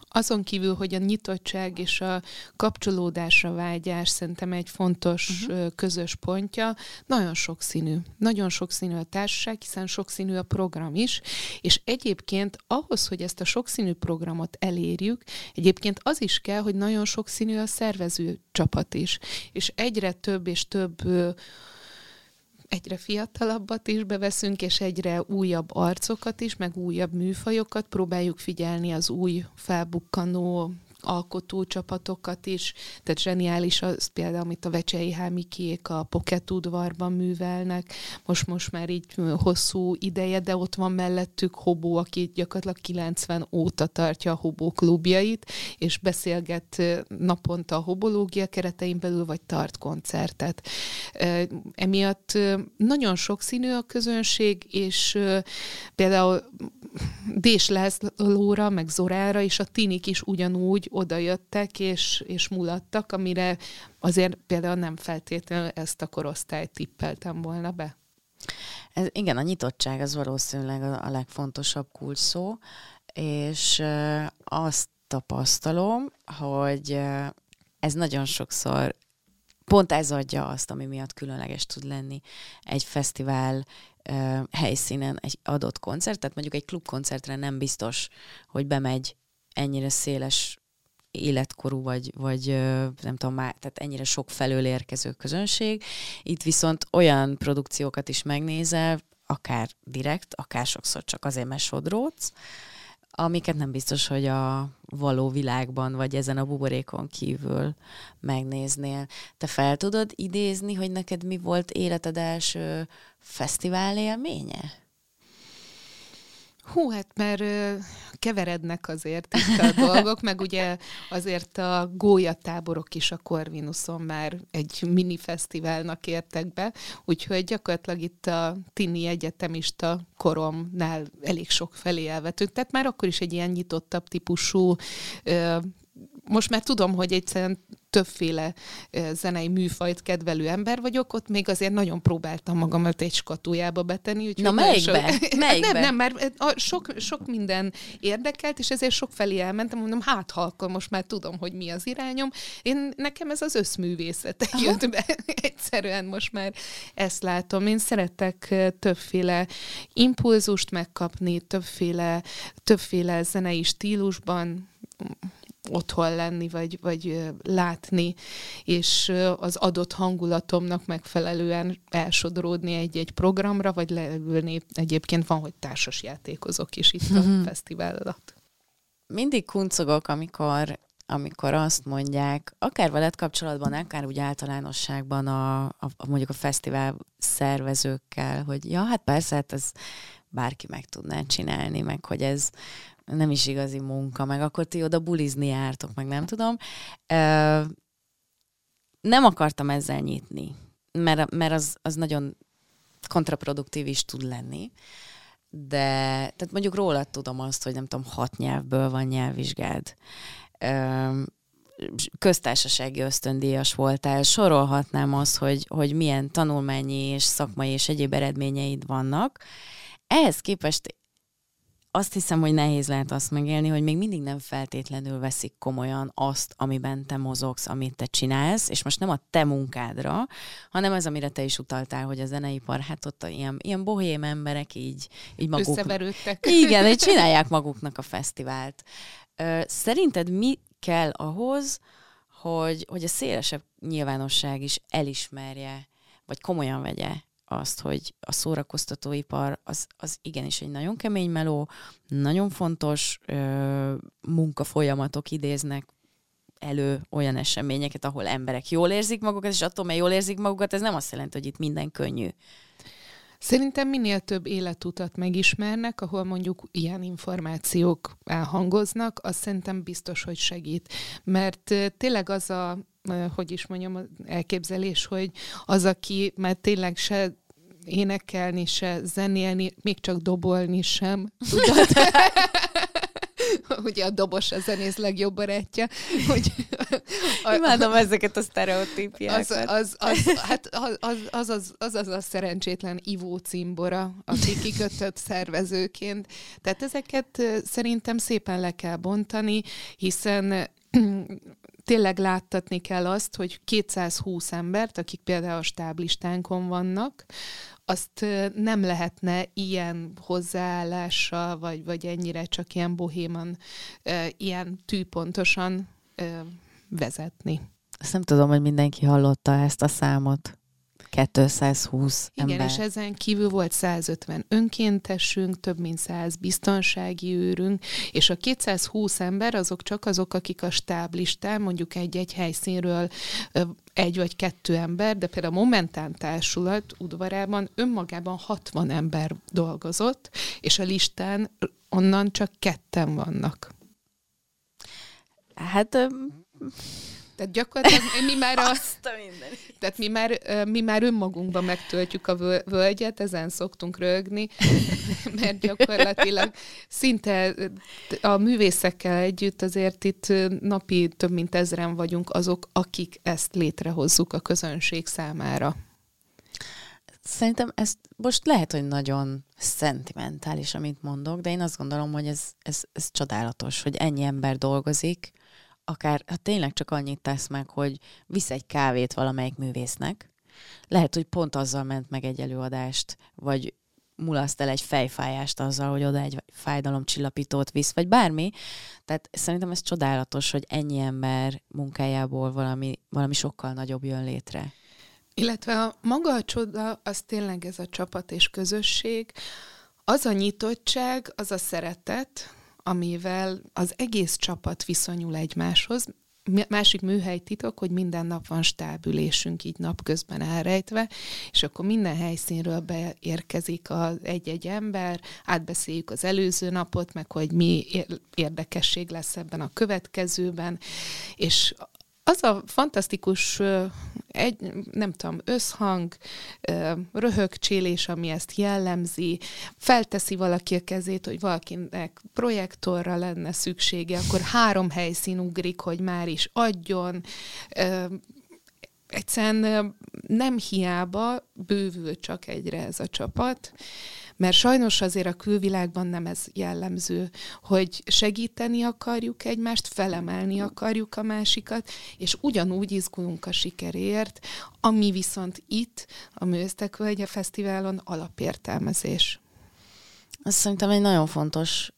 azon kívül, hogy a nyitottság és a kapcsolódásra vágyás szerintem egy fontos uh-huh. közös pontja, nagyon sokszínű. Nagyon sokszínű a társaság, hiszen sokszínű a program is, és egyébként ahhoz, hogy ezt a sokszínű programot elérjük, egyébként az is kell, hogy nagyon sokszínű a szervező csapat is. És egyre több és több egyre fiatalabbat is beveszünk, és egyre újabb arcokat is, meg újabb műfajokat próbáljuk figyelni az új felbukkanó alkotó csapatokat is, tehát zseniális az például, amit a Vecsei Hámikiék a Pocket udvarban művelnek, most, most már így hosszú ideje, de ott van mellettük Hobó, aki gyakorlatilag 90 óta tartja a Hobó klubjait, és beszélget naponta a hobológia keretein belül, vagy tart koncertet. Emiatt nagyon sokszínű a közönség, és például Dés Lászlóra, meg Zorára, és a tinik is ugyanúgy odajöttek és, és mulattak, amire azért például nem feltétlenül ezt a korosztályt tippeltem volna be. Ez, igen, a nyitottság az valószínűleg a, a legfontosabb kulcs szó, és azt tapasztalom, hogy ez nagyon sokszor pont ez adja azt, ami miatt különleges tud lenni egy fesztivál helyszínen egy adott koncert, tehát mondjuk egy klubkoncertre nem biztos, hogy bemegy ennyire széles életkorú, vagy, vagy nem tudom már, tehát ennyire sok felől érkező közönség. Itt viszont olyan produkciókat is megnézel, akár direkt, akár sokszor csak azért, mert sodróc, amiket nem biztos, hogy a való világban, vagy ezen a buborékon kívül megnéznél. Te fel tudod idézni, hogy neked mi volt életed első fesztivál élménye? Hú, hát mert keverednek azért itt a dolgok, meg ugye azért a gólyatáborok is a Corvinuson már egy mini fesztiválnak értek be, úgyhogy gyakorlatilag itt a tini egyetemista koromnál elég sok felé elvetünk, tehát már akkor is egy ilyen nyitottabb típusú most már tudom, hogy egyszerűen többféle zenei műfajt kedvelő ember vagyok, ott még azért nagyon próbáltam magamat egy skatujába betenni. Na melyikbe? Sok... melyikbe? Nem, nem, mert sok, sok minden érdekelt, és ezért sok felé elmentem, mondom, hát ha akkor most már tudom, hogy mi az irányom. Én, nekem ez az összművészet jött be. Egyszerűen most már ezt látom. Én szeretek többféle impulzust megkapni, többféle, többféle zenei stílusban, otthon lenni, vagy, vagy látni, és az adott hangulatomnak megfelelően elsodródni egy-egy programra, vagy leülni. Egyébként van, hogy társas játékozok is itt a mm-hmm. fesztivál alatt. Mindig kuncogok, amikor amikor azt mondják, akár veled kapcsolatban, akár úgy általánosságban a, a, a mondjuk a fesztivál szervezőkkel, hogy ja, hát persze, hát ez bárki meg tudná csinálni, meg hogy ez nem is igazi munka, meg akkor ti oda bulizni jártok, meg nem tudom. Nem akartam ezzel nyitni, mert, mert az, az nagyon kontraproduktív is tud lenni. De tehát mondjuk rólad tudom azt, hogy nem tudom, hat nyelvből van nyelvvizsgád. köztársasági ösztöndíjas voltál, sorolhatnám azt, hogy, hogy milyen tanulmányi és szakmai és egyéb eredményeid vannak. Ehhez képest azt hiszem, hogy nehéz lehet azt megélni, hogy még mindig nem feltétlenül veszik komolyan azt, amiben te mozogsz, amit te csinálsz, és most nem a te munkádra, hanem az, amire te is utaltál, hogy a zeneipar, hát ott ilyen, ilyen bohém emberek így, így maguk... Összeverődtek. Igen, hogy csinálják maguknak a fesztivált. Szerinted mi kell ahhoz, hogy, hogy a szélesebb nyilvánosság is elismerje, vagy komolyan vegye azt, hogy a szórakoztatóipar az, az igenis egy nagyon kemény meló, nagyon fontos ö, munkafolyamatok idéznek elő olyan eseményeket, ahol emberek jól érzik magukat, és attól, mert jól érzik magukat, ez nem azt jelenti, hogy itt minden könnyű. Szerintem minél több életutat megismernek, ahol mondjuk ilyen információk elhangoznak, az szerintem biztos, hogy segít. Mert tényleg az a hogy is mondjam, elképzelés, hogy az, aki már tényleg se énekelni, se zenélni, még csak dobolni sem tudod. ugye a dobos a zenész legjobb barátja. Hogy a, Imádom ezeket a sztereotípiákat. Az az, az, hát az, az, az, az, az, az a szerencsétlen ivó cimbora, aki kikötött szervezőként. Tehát ezeket szerintem szépen le kell bontani, hiszen tényleg láttatni kell azt, hogy 220 embert, akik például a stáblistánkon vannak, azt nem lehetne ilyen hozzáállással, vagy, vagy ennyire csak ilyen bohéman, ilyen tűpontosan vezetni. Azt nem tudom, hogy mindenki hallotta ezt a számot. 220 Igen, ember. és ezen kívül volt 150 önkéntesünk, több mint 100 biztonsági őrünk, és a 220 ember azok csak azok, akik a stáblistán, mondjuk egy-egy helyszínről egy vagy kettő ember, de például a Momentán Társulat udvarában önmagában 60 ember dolgozott, és a listán onnan csak ketten vannak. Hát tehát gyakorlatilag mi már a, tehát mi már, mi már önmagunkban megtöltjük a völgyet, ezen szoktunk rögni, mert gyakorlatilag szinte a művészekkel együtt azért itt napi több mint ezren vagyunk azok, akik ezt létrehozzuk a közönség számára. Szerintem ez most lehet, hogy nagyon szentimentális, amit mondok, de én azt gondolom, hogy ez, ez, ez csodálatos, hogy ennyi ember dolgozik, akár hát tényleg csak annyit tesz meg, hogy visz egy kávét valamelyik művésznek, lehet, hogy pont azzal ment meg egy előadást, vagy mulaszt el egy fejfájást azzal, hogy oda egy fájdalomcsillapítót visz, vagy bármi. Tehát szerintem ez csodálatos, hogy ennyi ember munkájából valami, valami sokkal nagyobb jön létre. Illetve a maga a csoda, az tényleg ez a csapat és közösség, az a nyitottság, az a szeretet, amivel az egész csapat viszonyul egymáshoz. Másik műhely titok, hogy minden nap van stábülésünk így napközben elrejtve, és akkor minden helyszínről beérkezik az egy-egy ember, átbeszéljük az előző napot, meg hogy mi érdekesség lesz ebben a következőben, és az a fantasztikus, egy, nem tudom, összhang, röhögcsélés, ami ezt jellemzi, felteszi valaki a kezét, hogy valakinek projektorra lenne szüksége, akkor három helyszín ugrik, hogy már is adjon, egyszerűen nem hiába bővül csak egyre ez a csapat, mert sajnos azért a külvilágban nem ez jellemző, hogy segíteni akarjuk egymást, felemelni akarjuk a másikat, és ugyanúgy izgulunk a sikerért, ami viszont itt, a Mőztek Völgye Fesztiválon alapértelmezés. Ez szerintem egy nagyon fontos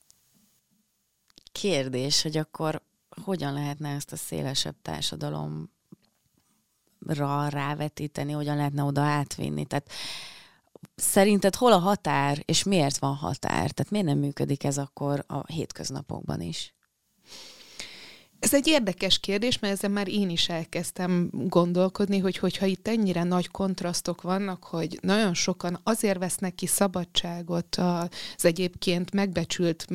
kérdés, hogy akkor hogyan lehetne ezt a szélesebb társadalomra rávetíteni, hogyan lehetne oda átvinni. Tehát szerinted hol a határ, és miért van határ? Tehát miért nem működik ez akkor a hétköznapokban is? Ez egy érdekes kérdés, mert ezzel már én is elkezdtem gondolkodni, hogy hogyha itt ennyire nagy kontrasztok vannak, hogy nagyon sokan azért vesznek ki szabadságot az egyébként megbecsült,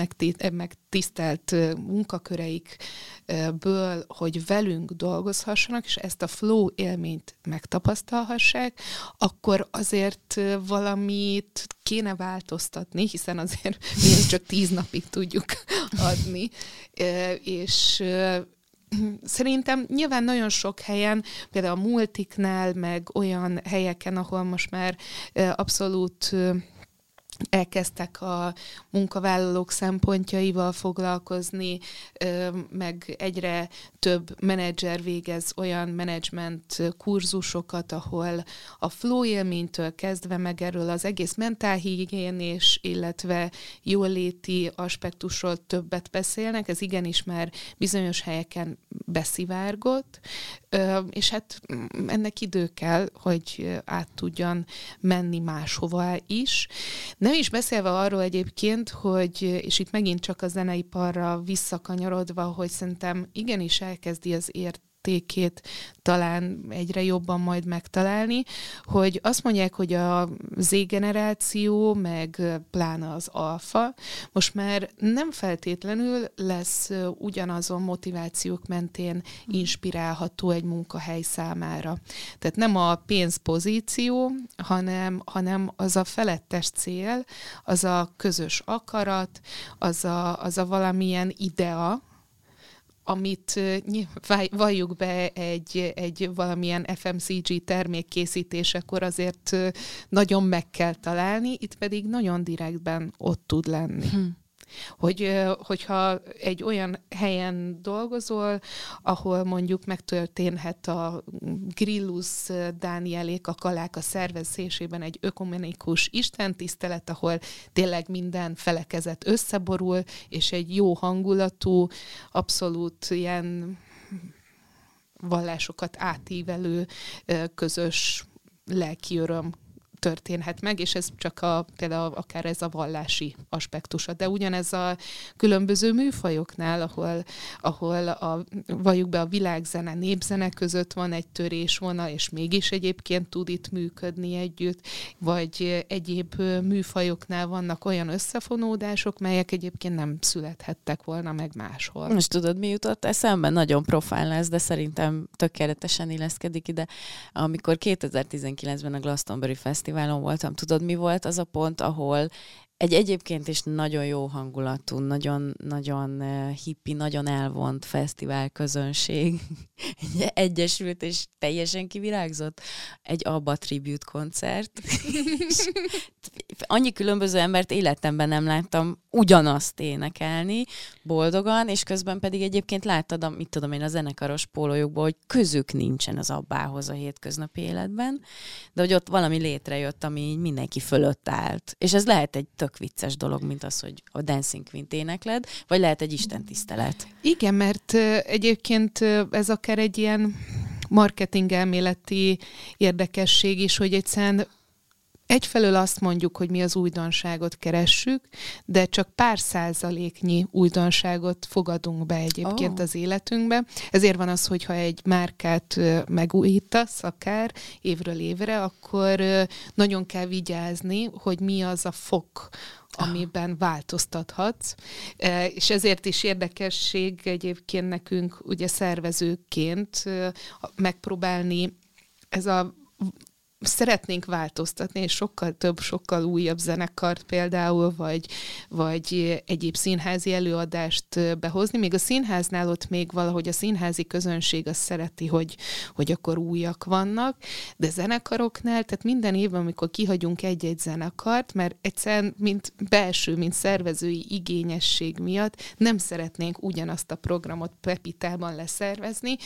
megtisztelt munkaköreikből, hogy velünk dolgozhassanak, és ezt a flow élményt megtapasztalhassák, akkor azért valamit kéne változtatni, hiszen azért mi csak tíz napig tudjuk adni, és Szerintem nyilván nagyon sok helyen, például a multiknál, meg olyan helyeken, ahol most már abszolút elkezdtek a munkavállalók szempontjaival foglalkozni, meg egyre több menedzser végez olyan menedzsment kurzusokat, ahol a flow élménytől kezdve meg erről az egész mentálhigiénés, illetve jóléti aspektusról többet beszélnek, ez igenis már bizonyos helyeken beszivárgott, és hát ennek idő kell, hogy át tudjan menni máshova is. Nem is beszélve arról egyébként, hogy, és itt megint csak a zeneiparra visszakanyarodva, hogy szerintem igenis elkezdi az ért értékét talán egyre jobban majd megtalálni, hogy azt mondják, hogy a Z-generáció, meg pláne az alfa, most már nem feltétlenül lesz ugyanazon motivációk mentén inspirálható egy munkahely számára. Tehát nem a pénzpozíció, hanem, hanem az a felettes cél, az a közös akarat, az a, az a valamilyen idea, amit valljuk be egy, egy valamilyen FMCG termék készítésekor azért nagyon meg kell találni, itt pedig nagyon direktben ott tud lenni. Hm hogy, hogyha egy olyan helyen dolgozol, ahol mondjuk megtörténhet a Grillus Dánielék a kalák a szervezésében egy ökumenikus istentisztelet, ahol tényleg minden felekezet összeborul, és egy jó hangulatú, abszolút ilyen vallásokat átívelő közös lelki öröm történhet meg, és ez csak a, például akár ez a vallási aspektusa. De ugyanez a különböző műfajoknál, ahol, ahol a, valljuk be a világzene, népzene között van egy törésvonal, és mégis egyébként tud itt működni együtt, vagy egyéb műfajoknál vannak olyan összefonódások, melyek egyébként nem születhettek volna meg máshol. Most tudod, mi jutott eszembe? Nagyon profán lesz, de szerintem tökéletesen illeszkedik ide. Amikor 2019-ben a Glastonbury Festival fesztiválon voltam, tudod, mi volt az a pont, ahol egy egyébként is nagyon jó hangulatú, nagyon, nagyon hippi, nagyon elvont fesztivál közönség egy egyesült és teljesen kivirágzott egy ABBA tribute koncert. Annyi különböző embert életemben nem láttam ugyanazt énekelni boldogan, és közben pedig egyébként láttad, mit tudom én, a zenekaros pólójukból, hogy közük nincsen az abbához a hétköznapi életben, de hogy ott valami létrejött, ami mindenki fölött állt. És ez lehet egy tök vicces dolog, mint az, hogy a Dancing Queen énekled, vagy lehet egy istentisztelet. Igen, mert egyébként ez akár egy ilyen marketing elméleti érdekesség is, hogy egyszerűen egyfelől azt mondjuk, hogy mi az újdonságot keressük, de csak pár százaléknyi újdonságot fogadunk be egyébként oh. az életünkbe. Ezért van az, hogyha egy márkát megújítasz akár évről évre, akkor nagyon kell vigyázni, hogy mi az a fok, amiben változtathatsz. És ezért is érdekesség egyébként nekünk ugye szervezőként megpróbálni ez a szeretnénk változtatni, és sokkal több, sokkal újabb zenekart például, vagy, vagy egyéb színházi előadást behozni. Még a színháznál ott még valahogy a színházi közönség azt szereti, hogy, hogy akkor újak vannak, de zenekaroknál, tehát minden évben, amikor kihagyunk egy-egy zenekart, mert egyszerűen, mint belső, mint szervezői igényesség miatt nem szeretnénk ugyanazt a programot Pepitában leszervezni,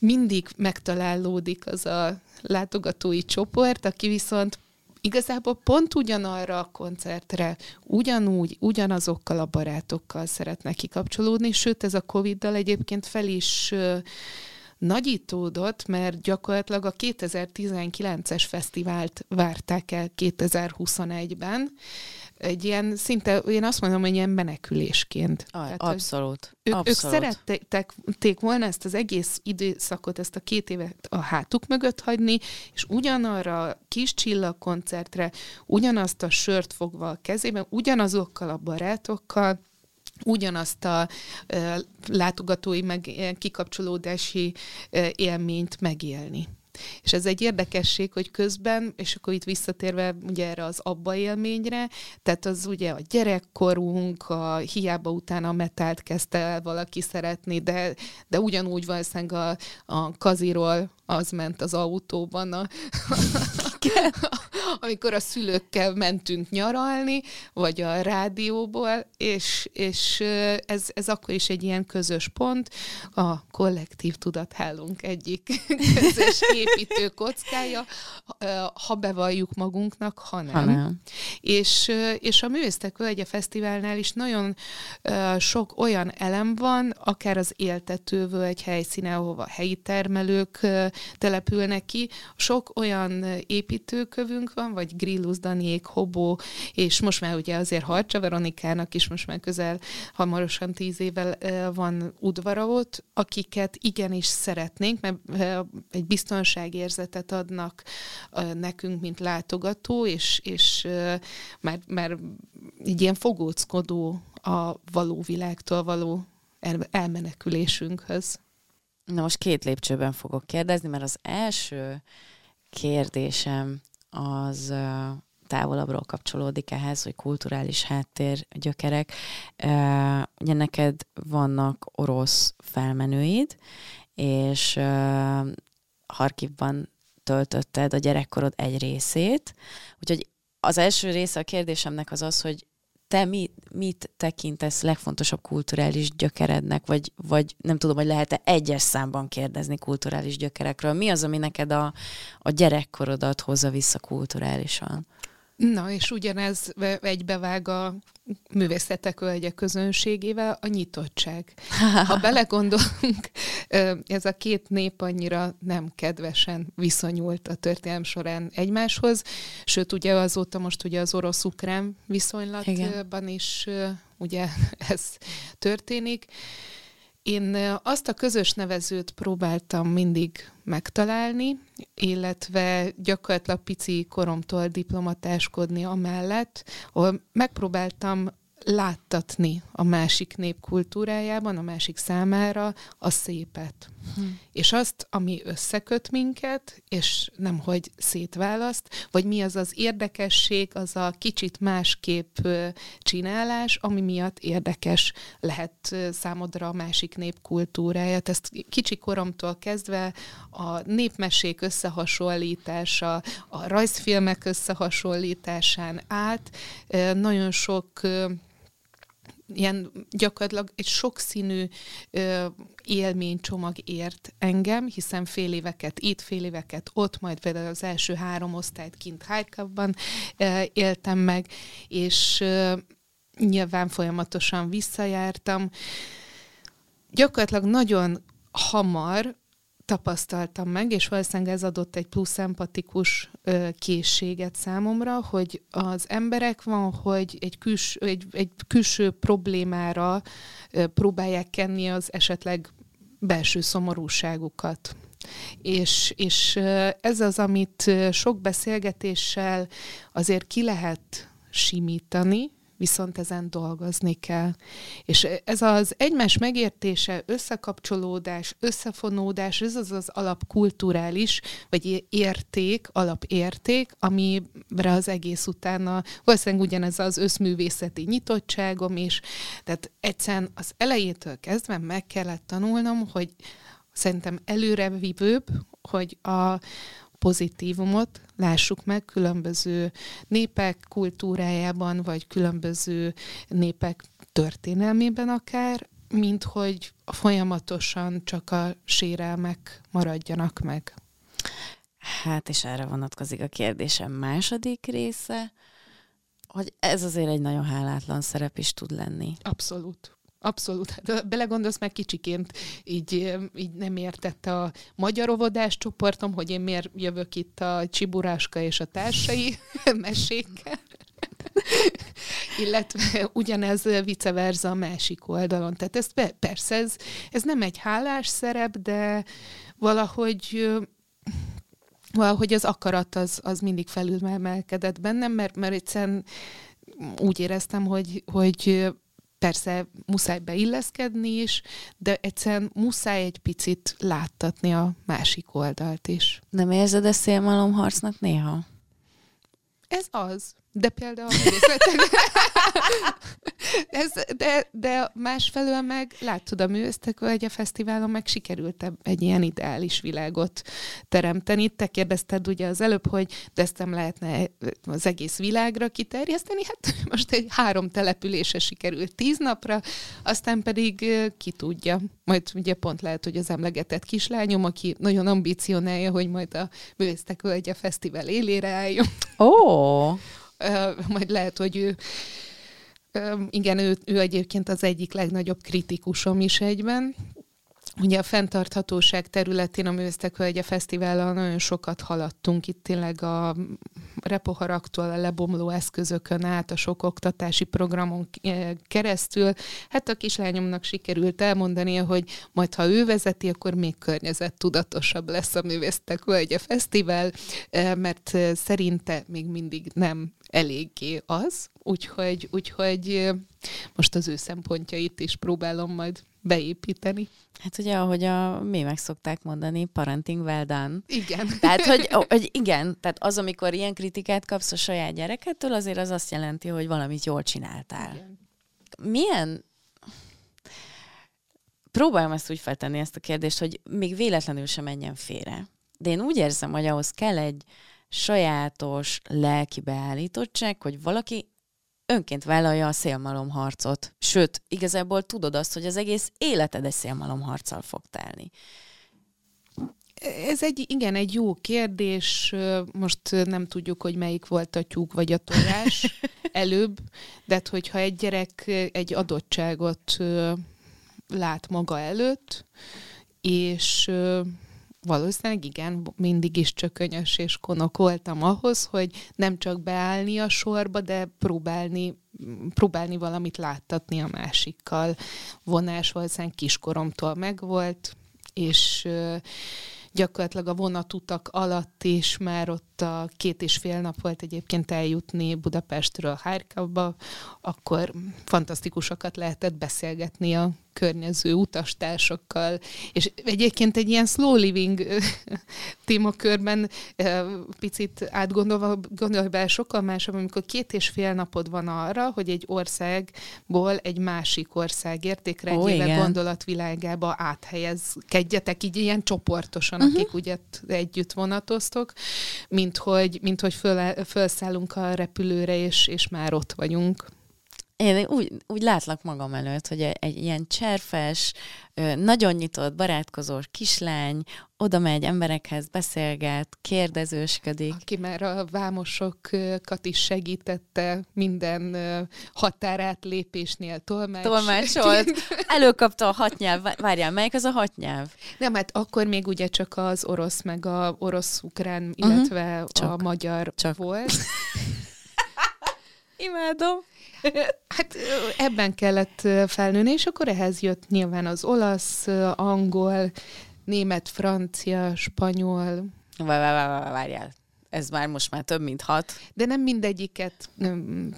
mindig megtalálódik az a látogatói csoport, aki viszont igazából pont ugyanarra a koncertre, ugyanúgy, ugyanazokkal a barátokkal szeretne kikapcsolódni, sőt ez a Covid-dal egyébként fel is nagyítódott, mert gyakorlatilag a 2019-es fesztivált várták el 2021-ben, egy ilyen szinte, én azt mondom, hogy ilyen menekülésként. A, Tehát, abszolút. Ők, abszolút. ők szerették volna ezt az egész időszakot, ezt a két évet a hátuk mögött hagyni, és ugyanarra a kis csillagkoncertre, ugyanazt a sört fogva a kezében, ugyanazokkal a barátokkal, ugyanazt a uh, látogatói, meg kikapcsolódási uh, élményt megélni. És ez egy érdekesség, hogy közben, és akkor itt visszatérve ugye erre az abba élményre, tehát az ugye a gyerekkorunk, a hiába utána a metált kezdte el valaki szeretni, de, de ugyanúgy valószínűleg a, a kaziról az ment az autóban, a, amikor a szülőkkel mentünk nyaralni, vagy a rádióból, és, és ez, ez akkor is egy ilyen közös pont, a kollektív tudathálunk egyik közös építő kockája, ha bevalljuk magunknak, ha nem. Ha nem. És, és a Művésztek Völgye Fesztiválnál is nagyon sok olyan elem van, akár az éltető egy helyszíne, ahova helyi termelők települnek ki, sok olyan építőkövünk van, vagy Grillus Daniék, Hobó, és most már ugye azért Harcsa Veronikának is most már közel hamarosan tíz évvel van udvara ott, akiket igenis szeretnénk, mert egy biztonságérzetet adnak nekünk, mint látogató, és, és már, már egy ilyen fogóckodó a való világtól való elmenekülésünkhöz. Na most két lépcsőben fogok kérdezni, mert az első kérdésem az távolabbról kapcsolódik ehhez, hogy kulturális háttér, gyökerek. Ugye neked vannak orosz felmenőid, és Harkivban töltötted a gyerekkorod egy részét. Úgyhogy az első része a kérdésemnek az az, hogy te mi, mit tekintesz legfontosabb kulturális gyökerednek, vagy, vagy nem tudom, hogy lehet-e egyes számban kérdezni kulturális gyökerekről. Mi az, ami neked a, a gyerekkorodat hozza vissza kulturálisan? Na, és ugyanez egybevág a művészetek völgye közönségével, a nyitottság. Ha belegondolunk, ez a két nép annyira nem kedvesen viszonyult a történelem során egymáshoz, sőt, ugye azóta most ugye az orosz-ukrán viszonylatban Igen. is ugye ez történik. Én azt a közös nevezőt próbáltam mindig megtalálni, illetve gyakorlatilag pici koromtól diplomatáskodni amellett, ahol megpróbáltam láttatni a másik nép kultúrájában, a másik számára a szépet. Hm. És azt, ami összeköt minket, és nem hogy szétválaszt, vagy mi az az érdekesség, az a kicsit másképp csinálás, ami miatt érdekes lehet számodra a másik nép kultúrája. Ezt kicsi koromtól kezdve a népmesék összehasonlítása, a rajzfilmek összehasonlításán át nagyon sok ilyen gyakorlatilag egy sokszínű élménycsomag ért engem, hiszen fél éveket itt, fél éveket ott, majd például az első három osztályt kint Harkovban éltem meg, és ö, nyilván folyamatosan visszajártam. Gyakorlatilag nagyon hamar tapasztaltam meg, és valószínűleg ez adott egy plusz empatikus ö, készséget számomra, hogy az emberek van, hogy egy, küls, egy, egy külső problémára ö, próbálják kenni az esetleg belső szomorúságukat. És, és ez az, amit sok beszélgetéssel azért ki lehet simítani, viszont ezen dolgozni kell. És ez az egymás megértése, összekapcsolódás, összefonódás, ez az az alapkulturális, vagy érték, alapérték, amire az egész utána valószínűleg ugyanez az összművészeti nyitottságom is. Tehát egyszerűen az elejétől kezdve meg kellett tanulnom, hogy szerintem előrevívőbb, hogy a, pozitívumot lássuk meg különböző népek kultúrájában, vagy különböző népek történelmében akár, mint hogy folyamatosan csak a sérelmek maradjanak meg. Hát, és erre vonatkozik a kérdésem második része, hogy ez azért egy nagyon hálátlan szerep is tud lenni. Abszolút. Abszolút. Hát, belegondolsz, meg kicsiként így, így nem értette a magyar óvodás csoportom, hogy én miért jövök itt a Csiburáska és a társai mesékkel. Illetve ugyanez vice versa a másik oldalon. Tehát ez persze, ez, ez nem egy hálás szerep, de valahogy valahogy az akarat az, az mindig felülmelkedett bennem, mert, mert egyszerűen úgy éreztem, hogy, hogy persze muszáj beilleszkedni is, de egyszerűen muszáj egy picit láttatni a másik oldalt is. Nem érzed ezt szélmalomharcnak néha? Ez az. De például a művészetek... Ez, de, de másfelől meg látod a művésztek a fesztiválon meg sikerült egy ilyen ideális világot teremteni. Te kérdezted ugye az előbb, hogy de ezt nem lehetne az egész világra kiterjeszteni. Hát most egy három települése sikerült tíz napra, aztán pedig ki tudja. Majd ugye pont lehet, hogy az emlegetett kislányom, aki nagyon ambicionálja, hogy majd a Művésztek Völgye Fesztivál élére álljon. Ó! Oh majd lehet, hogy ő igen, ő, ő egyébként az egyik legnagyobb kritikusom is egyben. Ugye a fenntarthatóság területén a Művésztek Hölgye Fesztivállal nagyon sokat haladtunk itt tényleg a repoharaktól a lebomló eszközökön át, a sok oktatási programon keresztül. Hát a kislányomnak sikerült elmondani, hogy majd ha ő vezeti, akkor még környezettudatosabb lesz a Művésztek Hölgye Fesztivál, mert szerinte még mindig nem eléggé az, úgyhogy, úgyhogy most az ő szempontjait is próbálom majd beépíteni. Hát ugye, ahogy a, mi meg szokták mondani, parenting well done. Igen. Tehát, hogy, hogy igen, tehát az, amikor ilyen kritikát kapsz a saját gyerekettől, azért az azt jelenti, hogy valamit jól csináltál. Igen. Milyen próbálom ezt úgy feltenni ezt a kérdést, hogy még véletlenül sem menjen félre. De én úgy érzem, hogy ahhoz kell egy sajátos lelki beállítottság, hogy valaki önként vállalja a szélmalomharcot. Sőt, igazából tudod azt, hogy az egész életed egy szélmalomharccal fog telni. Ez egy, igen, egy jó kérdés. Most nem tudjuk, hogy melyik volt a tyúk vagy a tojás előbb, de hát, hogyha egy gyerek egy adottságot lát maga előtt, és valószínűleg igen, mindig is csökönyös és konok voltam ahhoz, hogy nem csak beállni a sorba, de próbálni, próbálni valamit láttatni a másikkal. Vonás valószínűleg kiskoromtól megvolt, és gyakorlatilag a vonatutak alatt is már ott a két és fél nap volt egyébként eljutni Budapestről Hárkavba, akkor fantasztikusokat lehetett beszélgetni a környező utastársakkal, és egyébként egy ilyen slow living témakörben picit átgondolva gondolva be sokkal másabb, amikor két és fél napod van arra, hogy egy országból egy másik ország értékrendjével gondolatvilágába áthelyezkedjetek, így ilyen csoportosan, uh-huh. akik ugye együtt vonatoztok, mint hogy, mint hogy föl, felszállunk a repülőre, és, és már ott vagyunk. Én úgy, úgy látlak magam előtt, hogy egy ilyen cserfes, nagyon nyitott, barátkozós kislány oda megy emberekhez, beszélget, kérdezősködik. Aki már a vámosokat is segítette minden határát lépésnél tolmács. Tolmácsolt. Előkapta a hatnyelv. Várjál, melyik az a hatnyelv? Nem, hát akkor még ugye csak az orosz, meg a orosz-ukrán, mhm. illetve uh-huh. csak, a magyar csak. volt. Imádom. Hát ebben kellett felnőni, és akkor ehhez jött nyilván az olasz, angol, német, francia, spanyol. Várjál, ez már most már több, mint hat. De nem mindegyiket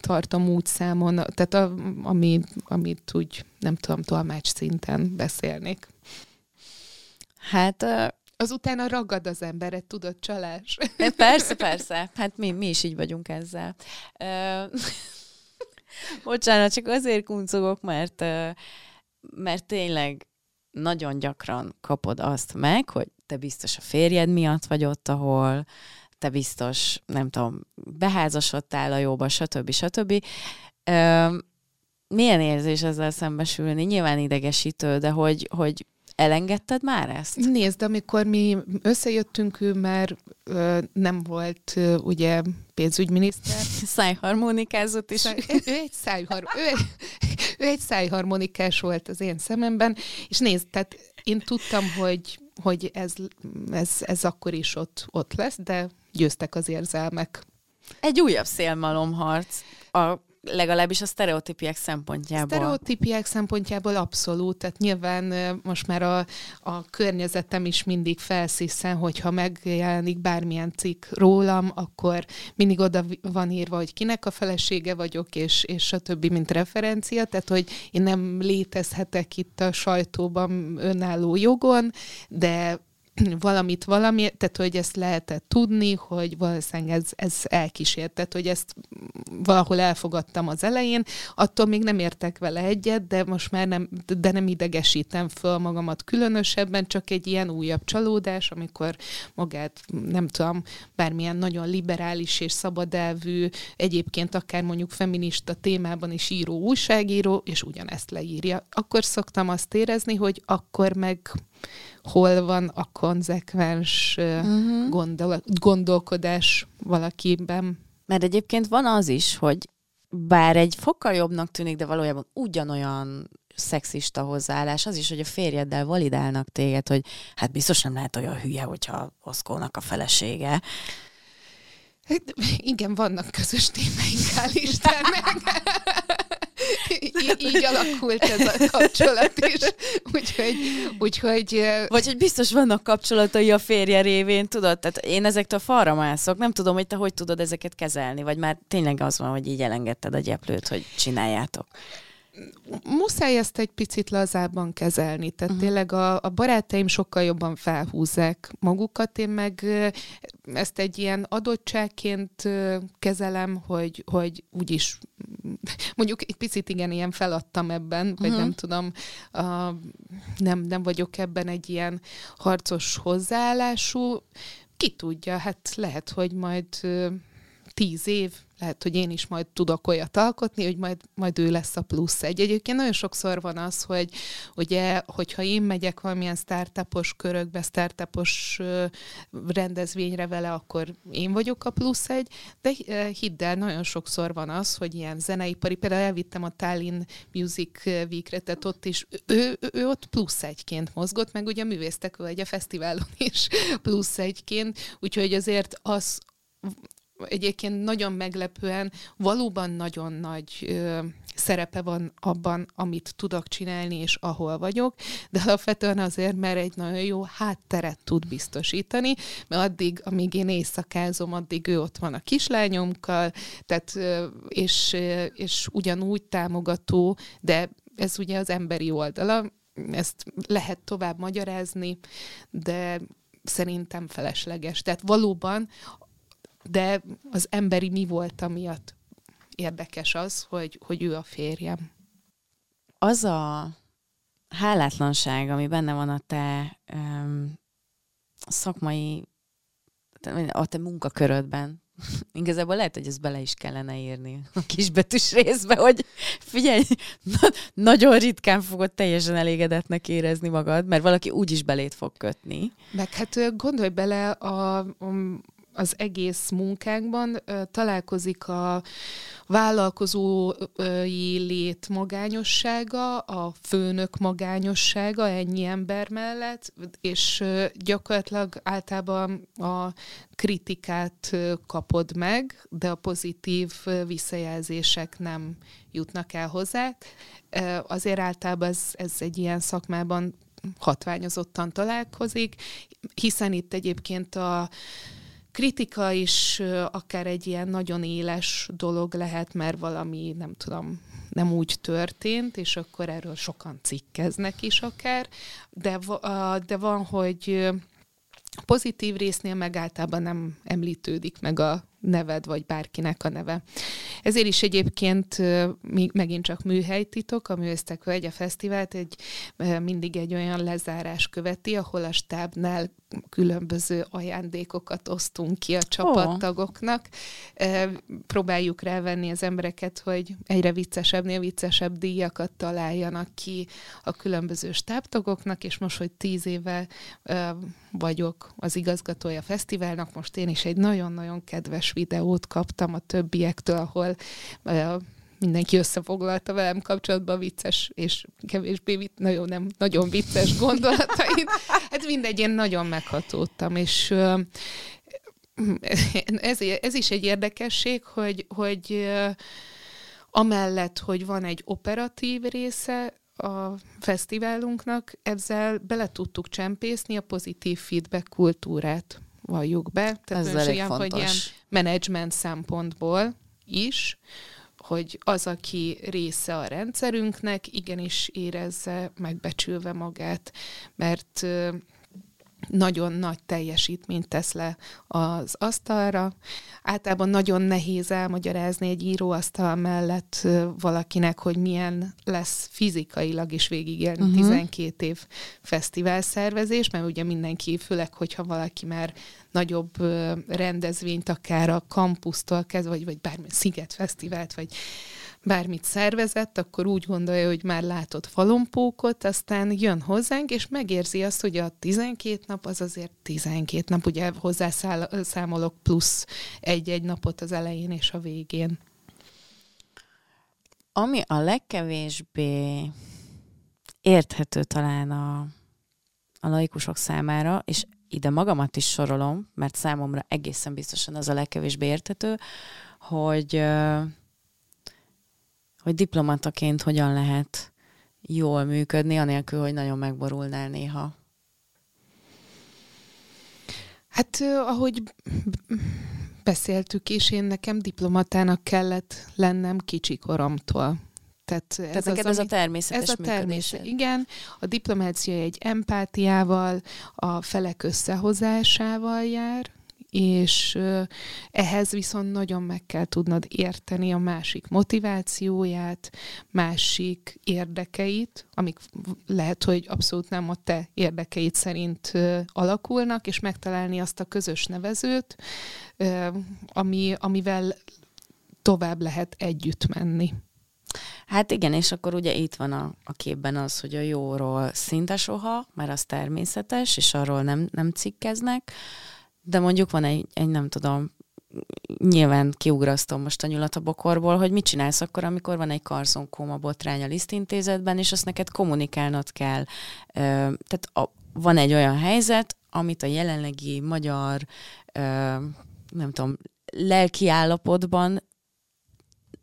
tartom úgy számon, tehát a, ami, amit úgy, nem tudom, tolmács szinten beszélnék. Hát Azután a ragad az emberet, tudod, csalás. Persze, persze. Hát mi, mi is így vagyunk ezzel. Bocsánat, csak azért kuncogok, mert, mert tényleg nagyon gyakran kapod azt meg, hogy te biztos a férjed miatt vagy ott, ahol te biztos, nem tudom, beházasodtál a jóba, stb. stb. milyen érzés ezzel szembesülni? Nyilván idegesítő, de hogy, hogy Elengedted már ezt? Nézd, amikor mi összejöttünk, ő már ö, nem volt ö, ugye pénzügyminiszter. Szájharmonikázott is. Száj, ő, egy szájhar, ő, egy, ő egy szájharmonikás volt az én szememben, és nézd, tehát én tudtam, hogy, hogy ez, ez, ez akkor is ott, ott lesz, de győztek az érzelmek. Egy újabb szélmalomharc. A legalábbis a sztereotípiák szempontjából. Sztereotípiák szempontjából abszolút, tehát nyilván most már a, a környezetem is mindig felsziszen, hogyha megjelenik bármilyen cikk rólam, akkor mindig oda van írva, hogy kinek a felesége vagyok, és, és a többi, mint referencia, tehát hogy én nem létezhetek itt a sajtóban önálló jogon, de valamit valami, tehát hogy ezt lehetett tudni, hogy valószínűleg ez, ez elkísértett, hogy ezt valahol elfogadtam az elején, attól még nem értek vele egyet, de most már nem, de nem idegesítem föl magamat különösebben, csak egy ilyen újabb csalódás, amikor magát, nem tudom, bármilyen nagyon liberális és szabadelvű, egyébként akár mondjuk feminista témában is író újságíró, és ugyanezt leírja. Akkor szoktam azt érezni, hogy akkor meg hol van a konzekvens uh-huh. gondol- gondolkodás valakiben. Mert egyébként van az is, hogy bár egy fokkal jobbnak tűnik, de valójában ugyanolyan szexista hozzáállás, az is, hogy a férjeddel validálnak téged, hogy hát biztos nem lehet olyan hülye, hogyha Oszkónak a felesége. Hát, igen, vannak közös témáink, hál' Istennek. Így alakult ez a kapcsolat is. Úgyhogy, úgyhogy... Vagy hogy biztos vannak kapcsolatai a férje révén, tudod? Tehát én ezektől falra mászok, nem tudom, hogy te hogy tudod ezeket kezelni, vagy már tényleg az van, hogy így elengedted a gyeplőt, hogy csináljátok muszáj ezt egy picit lazábban kezelni. Tehát uh-huh. tényleg a, a barátaim sokkal jobban felhúzzák magukat, én meg ezt egy ilyen adottságként kezelem, hogy, hogy úgyis mondjuk egy picit igen, ilyen feladtam ebben, uh-huh. vagy mhm. nem tudom, a, nem, nem vagyok ebben egy ilyen harcos hozzáállású. Ki tudja, hát lehet, hogy majd tíz év, lehet, hogy én is majd tudok olyat alkotni, hogy majd, majd ő lesz a plusz egy. Egyébként nagyon sokszor van az, hogy ugye, hogyha én megyek valamilyen startupos körökbe, startupos rendezvényre vele, akkor én vagyok a plusz egy, de hidd el, nagyon sokszor van az, hogy ilyen zeneipari, például elvittem a Tallinn Music Week-re, tehát ott is, ő, ő, ő ott plusz egyként mozgott, meg ugye a művésztek egy a fesztiválon is plusz egyként, úgyhogy azért az egyébként nagyon meglepően valóban nagyon nagy ö, szerepe van abban, amit tudok csinálni, és ahol vagyok, de alapvetően azért, mert egy nagyon jó hátteret tud biztosítani, mert addig, amíg én éjszakázom, addig ő ott van a kislányomkkal, tehát, és, és ugyanúgy támogató, de ez ugye az emberi oldala, ezt lehet tovább magyarázni, de szerintem felesleges. Tehát valóban de az emberi mi volt miatt érdekes az, hogy, hogy ő a férjem. Az a hálátlanság, ami benne van a te um, szakmai, a te munkakörödben, Igazából lehet, hogy ezt bele is kellene írni a kisbetűs részbe, hogy figyelj, na, nagyon ritkán fogod teljesen elégedetnek érezni magad, mert valaki úgyis belét fog kötni. Meg hát gondolj bele a, a az egész munkánkban találkozik a vállalkozói lét magányossága, a főnök magányossága ennyi ember mellett, és gyakorlatilag általában a kritikát kapod meg, de a pozitív visszajelzések nem jutnak el hozzá. Azért általában ez, ez egy ilyen szakmában hatványozottan találkozik, hiszen itt egyébként a kritika is akár egy ilyen nagyon éles dolog lehet, mert valami, nem tudom, nem úgy történt, és akkor erről sokan cikkeznek is akár, de, de van, hogy pozitív résznél meg általában nem említődik meg a neved, vagy bárkinek a neve. Ezért is egyébként még megint csak műhelytitok, a Művésztek Völgye Fesztivált egy, mindig egy olyan lezárás követi, ahol a stábnál különböző ajándékokat osztunk ki a csapattagoknak. Oh. Próbáljuk rávenni az embereket, hogy egyre viccesebbnél viccesebb díjakat találjanak ki a különböző stábtagoknak, és most, hogy tíz éve vagyok az igazgatója a fesztiválnak, most én is egy nagyon-nagyon kedves videót kaptam a többiektől, ahol mindenki összefoglalta velem kapcsolatban vicces és kevésbé vicc, nagyon, nem, nagyon vicces gondolatait. Hát mindegy, én nagyon meghatódtam, és ez, ez is egy érdekesség, hogy, hogy amellett, hogy van egy operatív része a fesztiválunknak, ezzel bele tudtuk csempészni a pozitív feedback kultúrát, valljuk be. Tehát Ez elég ilyen, fontos. hogy ilyen menedzsment szempontból is, hogy az, aki része a rendszerünknek, igenis érezze megbecsülve magát, mert nagyon nagy teljesítményt tesz le az asztalra. Általában nagyon nehéz elmagyarázni egy íróasztal mellett valakinek, hogy milyen lesz fizikailag is végigélni uh-huh. 12 év fesztivál szervezés, mert ugye mindenki, főleg, hogyha valaki már nagyobb rendezvényt, akár a kampusztól kezdve, vagy, vagy bármi szigetfesztivált, vagy bármit szervezett, akkor úgy gondolja, hogy már látott falompókot, aztán jön hozzánk, és megérzi azt, hogy a 12 nap az azért 12 nap, ugye hozzászámolok plusz egy-egy napot az elején és a végén. Ami a legkevésbé érthető talán a, a laikusok számára, és ide magamat is sorolom, mert számomra egészen biztosan az a legkevésbé érthető, hogy hogy diplomataként hogyan lehet jól működni, anélkül, hogy nagyon megborulnál néha? Hát, ahogy beszéltük is, én nekem diplomatának kellett lennem kicsi koromtól. Tehát, Tehát ez, neked az, ez a természetes Ez a természet, igen. A diplomácia egy empátiával, a felek összehozásával jár, és ehhez viszont nagyon meg kell tudnod érteni a másik motivációját, másik érdekeit, amik lehet, hogy abszolút nem a te érdekeit szerint alakulnak, és megtalálni azt a közös nevezőt, ami, amivel tovább lehet együtt menni. Hát igen, és akkor ugye itt van a, a képben az, hogy a jóról szinte soha, mert az természetes, és arról nem, nem cikkeznek, de mondjuk van egy, egy nem tudom, nyilván kiugrasztom most a nyulat a bokorból, hogy mit csinálsz akkor, amikor van egy karzonkóma botrány a lisztintézetben, és azt neked kommunikálnod kell. Tehát a, van egy olyan helyzet, amit a jelenlegi magyar, nem tudom, lelki állapotban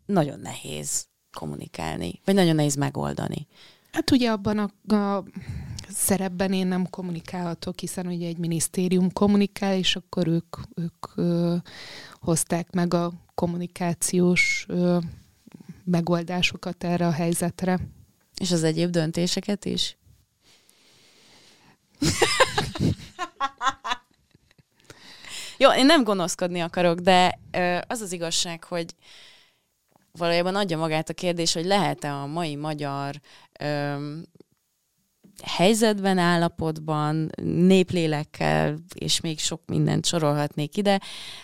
nagyon nehéz kommunikálni, vagy nagyon nehéz megoldani. Hát ugye abban a, a szerepben én nem kommunikálhatok, hiszen ugye egy minisztérium kommunikál, és akkor ők, ők ö, hozták meg a kommunikációs ö, megoldásokat erre a helyzetre. És az egyéb döntéseket is? Jó, én nem gonoszkodni akarok, de ö, az az igazság, hogy valójában adja magát a kérdés, hogy lehet-e a mai magyar ö, helyzetben, állapotban, néplélekkel, és még sok mindent sorolhatnék ide,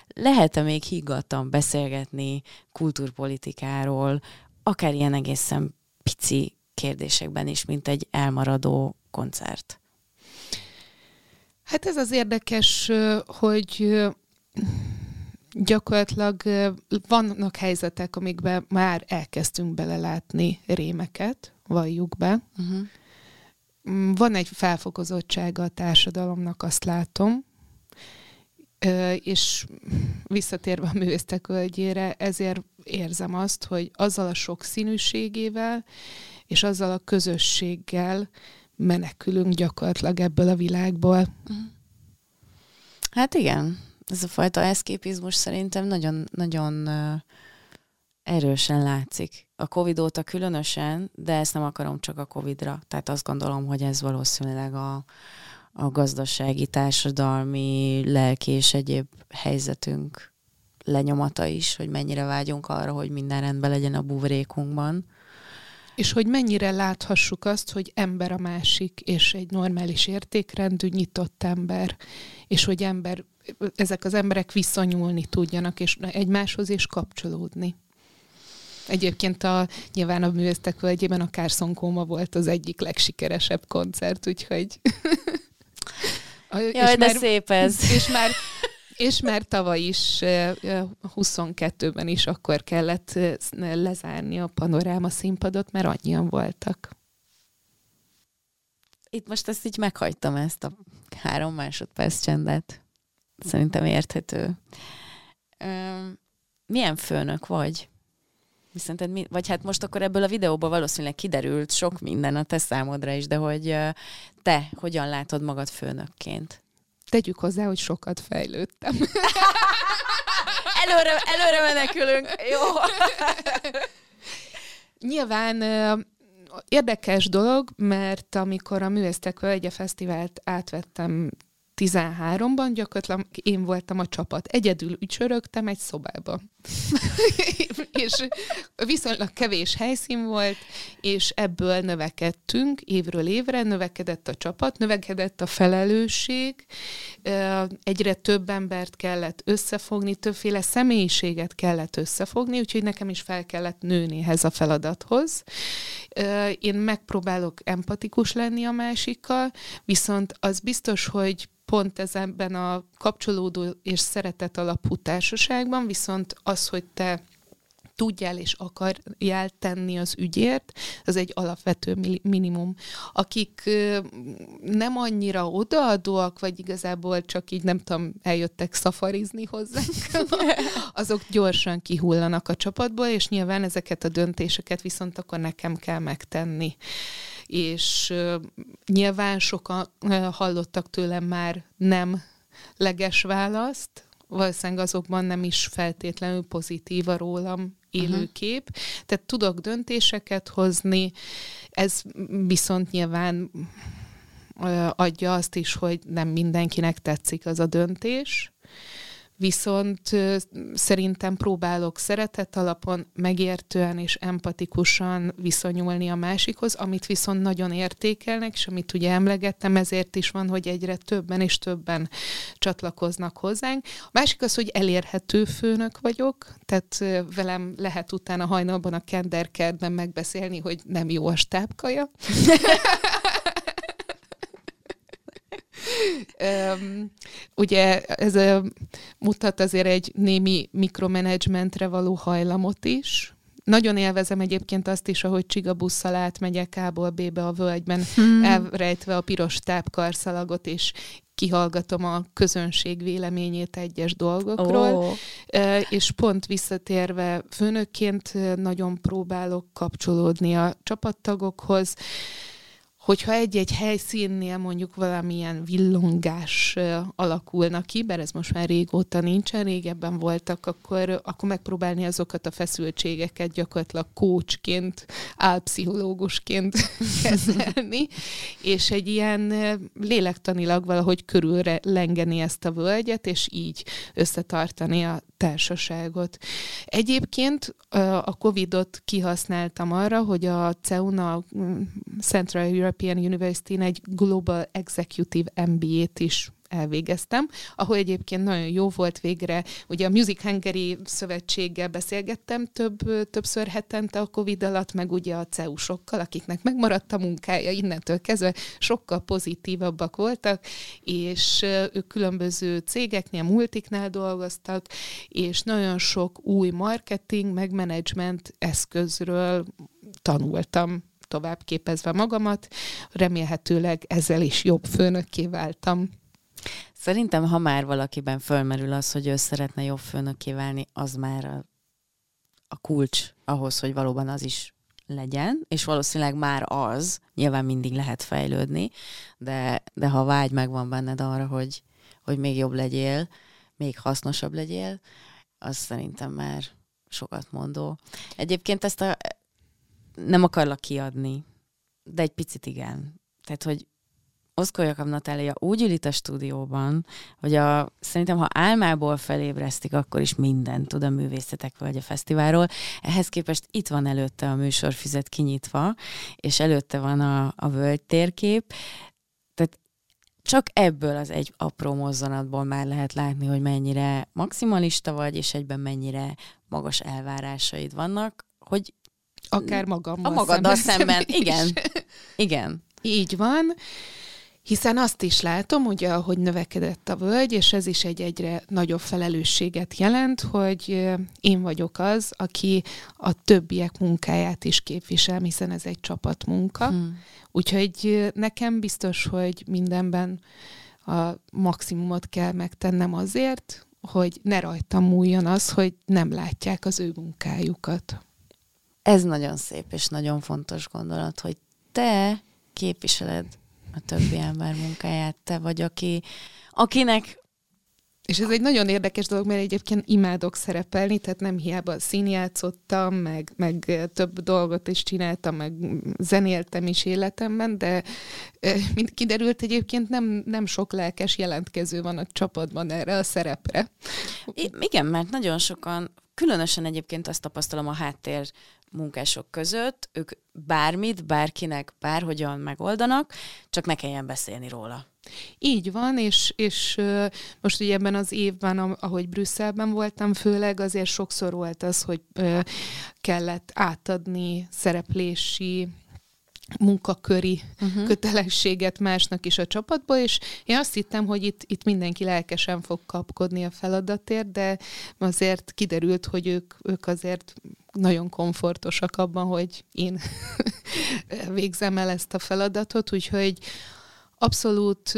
lehet-e még higgadtan beszélgetni kultúrpolitikáról, akár ilyen egészen pici kérdésekben is, mint egy elmaradó koncert? Hát ez az érdekes, hogy gyakorlatilag vannak helyzetek, amikben már elkezdtünk belelátni rémeket, valljuk be. Uh-huh van egy felfokozottsága a társadalomnak, azt látom, és visszatérve a művésztek ezért érzem azt, hogy azzal a sok színűségével és azzal a közösséggel menekülünk gyakorlatilag ebből a világból. Mhm. Hát igen, ez a fajta eszképizmus szerintem nagyon, nagyon erősen látszik. A Covid óta különösen, de ezt nem akarom csak a Covidra. Tehát azt gondolom, hogy ez valószínűleg a, a gazdasági, társadalmi, lelki és egyéb helyzetünk lenyomata is, hogy mennyire vágyunk arra, hogy minden rendben legyen a buvrékunkban. És hogy mennyire láthassuk azt, hogy ember a másik, és egy normális értékrendű, nyitott ember, és hogy ember, ezek az emberek visszanyúlni tudjanak, és egymáshoz is kapcsolódni. Egyébként a, nyilván a művésztek völgyében a Kóma volt az egyik legsikeresebb koncert, úgyhogy... Jaj, és de már, szép ez. És már, és már tavaly is, 22-ben is akkor kellett lezárni a panoráma színpadot, mert annyian voltak. Itt most ezt így meghagytam, ezt a három másodperc csendet. Szerintem érthető. Milyen főnök vagy? Viszont mi, vagy hát most akkor ebből a videóból valószínűleg kiderült sok minden a te számodra is, de hogy te hogyan látod magad főnökként? Tegyük hozzá, hogy sokat fejlődtem. előre, előre menekülünk. Jó. Nyilván érdekes dolog, mert amikor a Művésztek Völgye Fesztivált átvettem 13-ban gyakorlatilag én voltam a csapat. Egyedül ücsörögtem egy szobába. és viszonylag kevés helyszín volt, és ebből növekedtünk évről évre, növekedett a csapat, növekedett a felelősség, egyre több embert kellett összefogni, többféle személyiséget kellett összefogni, úgyhogy nekem is fel kellett nőni ehhez a feladathoz. Én megpróbálok empatikus lenni a másikkal, viszont az biztos, hogy pont ezenben a kapcsolódó és szeretet alapú társaságban, viszont az, hogy te tudjál és akarjál tenni az ügyért, az egy alapvető minimum. Akik nem annyira odaadóak, vagy igazából csak így nem tudom, eljöttek szafarizni hozzánk, azok gyorsan kihullanak a csapatból, és nyilván ezeket a döntéseket viszont akkor nekem kell megtenni és nyilván sokan hallottak tőlem már nem leges választ, valószínűleg azokban nem is feltétlenül pozitív a rólam élő kép. Uh-huh. Tehát tudok döntéseket hozni, ez viszont nyilván adja azt is, hogy nem mindenkinek tetszik az a döntés, viszont szerintem próbálok szeretet alapon megértően és empatikusan viszonyulni a másikhoz, amit viszont nagyon értékelnek, és amit ugye emlegettem, ezért is van, hogy egyre többen és többen csatlakoznak hozzánk. A másik az, hogy elérhető főnök vagyok, tehát velem lehet utána hajnalban a kenderkertben megbeszélni, hogy nem jó a stábkaja. ugye ez mutat azért egy némi mikromanagementre való hajlamot is, nagyon élvezem egyébként azt is, ahogy csigabusszal átmegyek A-ból B-be a völgyben, hmm. elrejtve a piros tápkarszalagot, és kihallgatom a közönség véleményét egyes dolgokról, oh. és pont visszatérve főnökként nagyon próbálok kapcsolódni a csapattagokhoz, hogyha egy-egy helyszínnél mondjuk valamilyen villongás alakulna ki, mert ez most már régóta nincsen, régebben voltak, akkor, akkor megpróbálni azokat a feszültségeket gyakorlatilag kócsként, álpszichológusként kezelni, és egy ilyen lélektanilag valahogy körülre lengeni ezt a völgyet, és így összetartani a társaságot. Egyébként a Covid-ot kihasználtam arra, hogy a CEUN, a mm, Central European University egy Global Executive MBA-t is elvégeztem, ahol egyébként nagyon jó volt végre, ugye a Music Hungary szövetséggel beszélgettem több, többször hetente a Covid alatt, meg ugye a CEU-sokkal, akiknek megmaradt a munkája innentől kezdve, sokkal pozitívabbak voltak, és ők különböző cégeknél, multiknál dolgoztak, és nagyon sok új marketing, meg management eszközről tanultam tovább képezve magamat, remélhetőleg ezzel is jobb főnökké váltam. Szerintem, ha már valakiben fölmerül az, hogy ő szeretne jobb főnökké válni, az már a, a kulcs ahhoz, hogy valóban az is legyen, és valószínűleg már az, nyilván mindig lehet fejlődni, de, de ha vágy megvan benned arra, hogy, hogy még jobb legyél, még hasznosabb legyél, az szerintem már sokat mondó. Egyébként ezt a, nem akarlak kiadni, de egy picit igen. Tehát, hogy Oszkó Jakab Natália úgy ül itt a stúdióban, hogy a, szerintem, ha álmából felébresztik, akkor is mindent tud a művészetek vagy a fesztiválról. Ehhez képest itt van előtte a műsorfüzet kinyitva, és előtte van a, a völgy térkép. Tehát csak ebből az egy apró mozzanatból már lehet látni, hogy mennyire maximalista vagy, és egyben mennyire magas elvárásaid vannak, hogy Akár magammal A magaddal szemben, szemben. igen. Igen. Így van. Hiszen azt is látom, ugye, ahogy növekedett a völgy, és ez is egy egyre nagyobb felelősséget jelent, hogy én vagyok az, aki a többiek munkáját is képvisel, hiszen ez egy csapatmunka. Hmm. Úgyhogy nekem biztos, hogy mindenben a maximumot kell megtennem azért, hogy ne rajtam múljon az, hogy nem látják az ő munkájukat. Ez nagyon szép és nagyon fontos gondolat, hogy te képviseled a többi ember munkáját, te vagy, aki, akinek és ez egy nagyon érdekes dolog, mert egyébként imádok szerepelni, tehát nem hiába színjátszottam, meg, meg több dolgot is csináltam, meg zenéltem is életemben, de mint kiderült, egyébként nem, nem sok lelkes jelentkező van a csapatban erre a szerepre. I- igen, mert nagyon sokan, különösen egyébként azt tapasztalom a háttér munkások között, ők bármit, bárkinek, bárhogyan megoldanak, csak ne kelljen beszélni róla. Így van, és, és most ugye ebben az évben, ahogy Brüsszelben voltam, főleg azért sokszor volt az, hogy kellett átadni szereplési munkaköri uh-huh. kötelességet másnak is a csapatba, és én azt hittem, hogy itt, itt mindenki lelkesen fog kapkodni a feladatért, de azért kiderült, hogy ők, ők azért nagyon komfortosak abban, hogy én végzem el ezt a feladatot, úgyhogy abszolút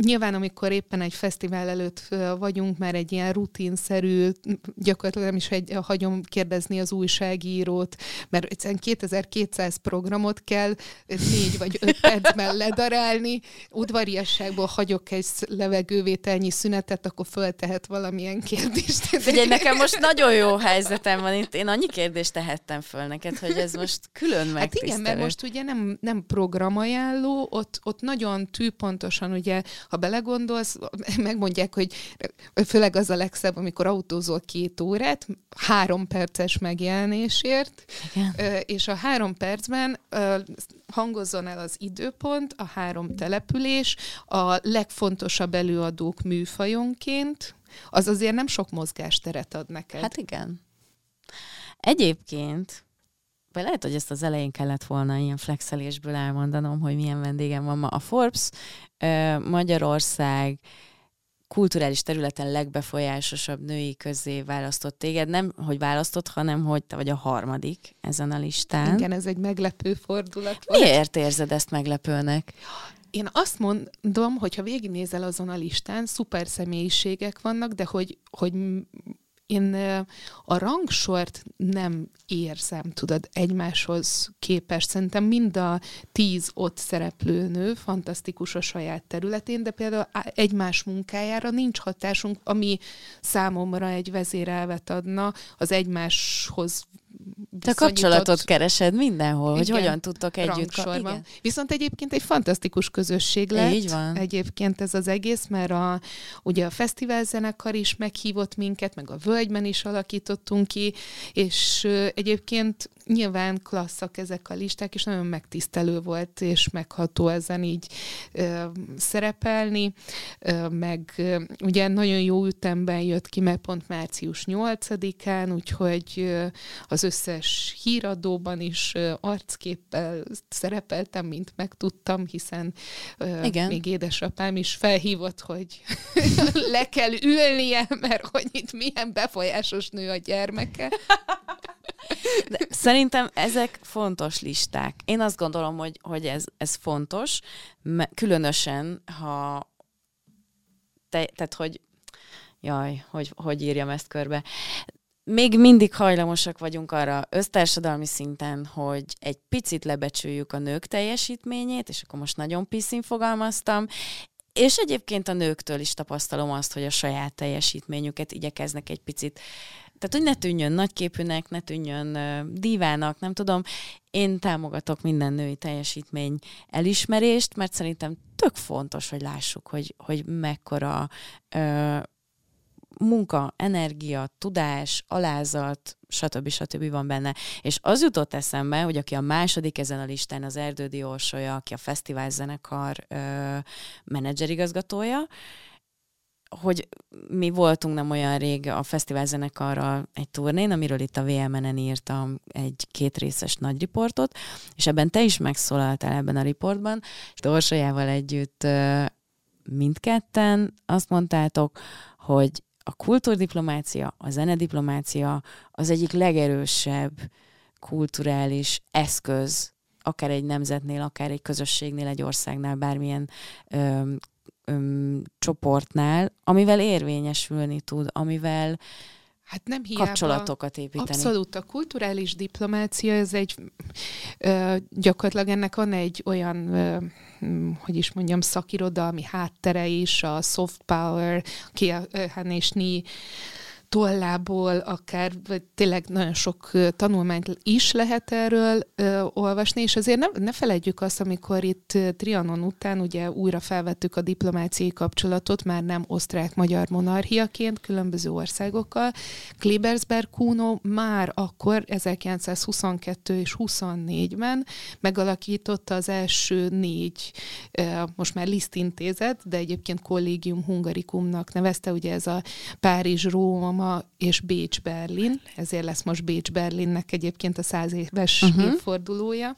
Nyilván, amikor éppen egy fesztivál előtt vagyunk, már egy ilyen rutinszerű, gyakorlatilag nem is egy, hagyom kérdezni az újságírót, mert egyszerűen 2200 programot kell négy vagy öt percben ledarálni, udvariasságból hagyok egy levegővételnyi szünetet, akkor föltehet valamilyen kérdést. Figyelj, nekem most nagyon jó helyzetem van itt. Én annyi kérdést tehettem föl neked, hogy ez most külön megtisztelő. Hát igen, mert most ugye nem, nem programajánló, ott, ott nagyon tűpontosan ugye ha belegondolsz, megmondják, hogy főleg az a legszebb, amikor autózol két órát, három perces megjelenésért, Igen. és a három percben hangozzon el az időpont, a három település, a legfontosabb előadók műfajonként, az azért nem sok mozgásteret ad neked. Hát igen. Egyébként vagy lehet, hogy ezt az elején kellett volna ilyen flexelésből elmondanom, hogy milyen vendégem van ma. A Forbes Magyarország kulturális területen legbefolyásosabb női közé választott téged. Nem, hogy választott, hanem hogy te vagy a harmadik ezen a listán. Igen, ez egy meglepő fordulat volt. Miért érzed ezt meglepőnek? Én azt mondom, hogy ha végignézel azon a listán, szuper személyiségek vannak, de hogy, hogy én a rangsort nem érzem, tudod, egymáshoz képest. Szerintem mind a tíz ott szereplő nő fantasztikus a saját területén, de például egymás munkájára nincs hatásunk, ami számomra egy vezérelvet adna az egymáshoz te kapcsolatot keresed mindenhol, igen, hogy hogyan tudtok együtt kapni. Viszont egyébként egy fantasztikus közösség lett. Így van. Egyébként ez az egész, mert a, ugye a fesztivál zenekar is meghívott minket, meg a Völgyben is alakítottunk ki, és egyébként nyilván klasszak ezek a listák, és nagyon megtisztelő volt, és megható ezen így ö, szerepelni, ö, meg ö, ugye nagyon jó ütemben jött ki, meg pont március 8-án, úgyhogy ö, az összes híradóban is arcképpel szerepeltem, mint megtudtam, hiszen Igen. még édesapám is felhívott, hogy le kell ülnie, mert hogy itt milyen befolyásos nő a gyermeke. De szerintem ezek fontos listák. Én azt gondolom, hogy, hogy ez, ez fontos, különösen, ha te, tehát, hogy jaj, hogy, hogy írjam ezt körbe. Még mindig hajlamosak vagyunk arra össztársadalmi szinten, hogy egy picit lebecsüljük a nők teljesítményét, és akkor most nagyon piszin fogalmaztam, és egyébként a nőktől is tapasztalom azt, hogy a saját teljesítményüket igyekeznek egy picit tehát, hogy ne tűnjön nagyképűnek, ne tűnjön uh, dívának, nem tudom. Én támogatok minden női teljesítmény elismerést, mert szerintem tök fontos, hogy lássuk, hogy, hogy mekkora uh, munka, energia, tudás, alázat, stb. stb. van benne. És az jutott eszembe, hogy aki a második ezen a listán az Erdődi Orsolya, aki a fesztivál zenekar uh, menedzserigazgatója, hogy mi voltunk nem olyan rég a fesztivál zenekarral egy turnén, amiről itt a VMN-en írtam egy két részes nagy riportot, és ebben te is megszólaltál ebben a riportban, és Dorsajával együtt mindketten azt mondtátok, hogy a kultúrdiplomácia, a zenediplomácia az egyik legerősebb kulturális eszköz, akár egy nemzetnél, akár egy közösségnél, egy országnál, bármilyen ö, öm, csoportnál, amivel érvényesülni tud, amivel Hát nem hiába. kapcsolatokat építeni. Abszolút, a kulturális diplomácia, ez egy, ö, gyakorlatilag ennek van egy olyan, ö, hogy is mondjam, szakirodalmi háttere is, a soft power, ki a Hanesni tollából, akár vagy tényleg nagyon sok tanulmányt is lehet erről ö, olvasni, és azért ne, ne felejtjük azt, amikor itt Trianon után ugye újra felvettük a diplomáciai kapcsolatot, már nem osztrák-magyar monarchiaként különböző országokkal. Klebersberg Kuno már akkor 1922 és 24-ben megalakította az első négy, ö, most már Liszt intézet, de egyébként Collegium Hungaricumnak nevezte, ugye ez a Párizs, Róma, Róma és Bécs-Berlin, ezért lesz most Bécs-Berlinnek egyébként a száz éves uh-huh. évfordulója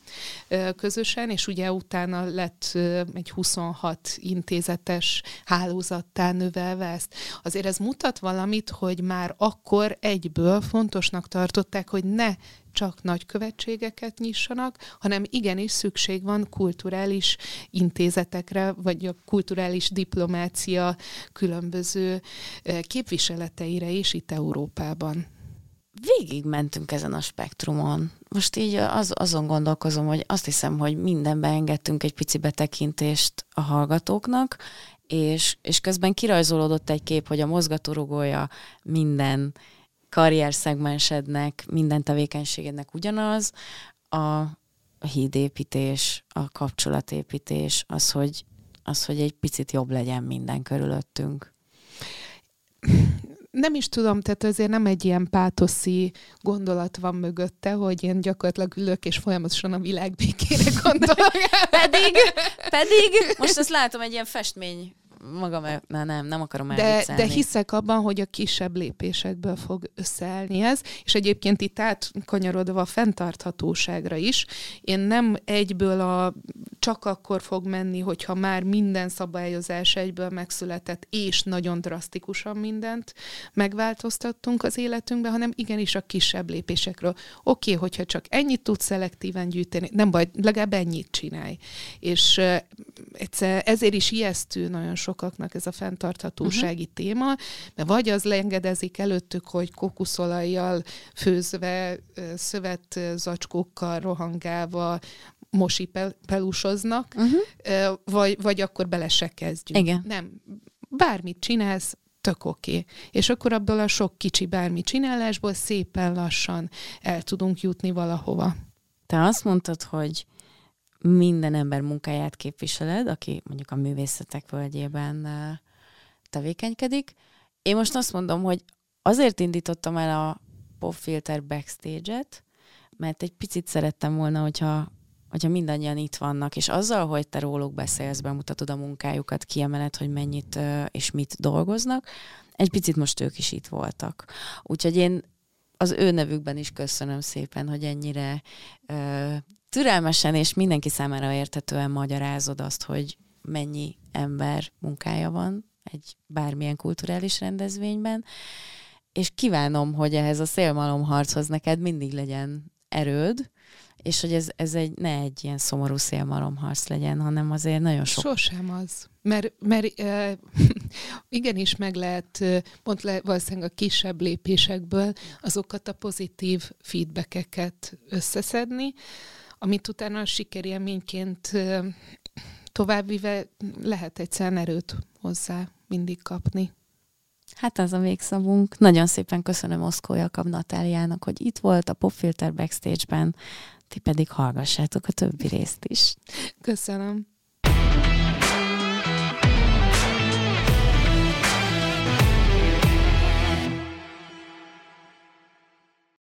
közösen, és ugye utána lett egy 26 intézetes hálózattá növelve ezt. Azért ez mutat valamit, hogy már akkor egyből fontosnak tartották, hogy ne csak nagykövetségeket nyissanak, hanem igenis szükség van kulturális intézetekre, vagy a kulturális diplomácia különböző képviseleteire is itt Európában. Végig mentünk ezen a spektrumon. Most így az, azon gondolkozom, hogy azt hiszem, hogy mindenbe engedtünk egy pici betekintést a hallgatóknak, és, és közben kirajzolódott egy kép, hogy a mozgatórugója minden karrierszegmensednek, minden tevékenységednek ugyanaz, a hídépítés, a kapcsolatépítés, az, hogy, az, hogy egy picit jobb legyen minden körülöttünk. Nem is tudom, tehát azért nem egy ilyen pátoszi gondolat van mögötte, hogy én gyakorlatilag ülök és folyamatosan a világ békére gondolok. pedig, pedig, most ezt látom egy ilyen festmény magam, na nem, nem akarom de, de hiszek abban, hogy a kisebb lépésekből fog összeállni ez, és egyébként itt átkanyarodva a fenntarthatóságra is, én nem egyből a csak akkor fog menni, hogyha már minden szabályozás egyből megszületett, és nagyon drasztikusan mindent megváltoztattunk az életünkben, hanem igenis a kisebb lépésekről. Oké, okay, hogyha csak ennyit tudsz szelektíven gyűjteni, nem baj, legalább ennyit csinálj. És egyszer, ezért is ijesztő nagyon sokaknak ez a fenntarthatósági uh-huh. téma, mert vagy az lengedezik előttük, hogy kokuszolajjal főzve, szövet zacskókkal rohangálva mosi pel- pelusoznak, uh-huh. vagy, vagy akkor bele se kezdjük. Igen. Nem, bármit csinálsz, tök oké. Okay. És akkor abból a sok kicsi bármi csinálásból szépen lassan el tudunk jutni valahova. Te azt mondtad, hogy minden ember munkáját képviseled, aki mondjuk a művészetek völgyében tevékenykedik. Én most azt mondom, hogy azért indítottam el a Popfilter backstage-et, mert egy picit szerettem volna, hogyha, hogyha mindannyian itt vannak, és azzal, hogy te róluk beszélsz, bemutatod a munkájukat, kiemeled, hogy mennyit és mit dolgoznak, egy picit most ők is itt voltak. Úgyhogy én az ő nevükben is köszönöm szépen, hogy ennyire türelmesen és mindenki számára értetően magyarázod azt, hogy mennyi ember munkája van egy bármilyen kulturális rendezvényben, és kívánom, hogy ehhez a szélmalomharchoz neked mindig legyen erőd, és hogy ez, ez egy, ne egy ilyen szomorú szélmalomharc legyen, hanem azért nagyon sok... Sosem az. Mert, mert e, igenis meg lehet, pont le, valószínűleg a kisebb lépésekből azokat a pozitív feedbackeket összeszedni, amit utána a sikerélményként továbbvive lehet egyszerűen erőt hozzá mindig kapni. Hát az a végszavunk. Nagyon szépen köszönöm Oszkó Jakab Natáliának, hogy itt volt a Popfilter Backstage-ben, ti pedig hallgassátok a többi részt is. Köszönöm.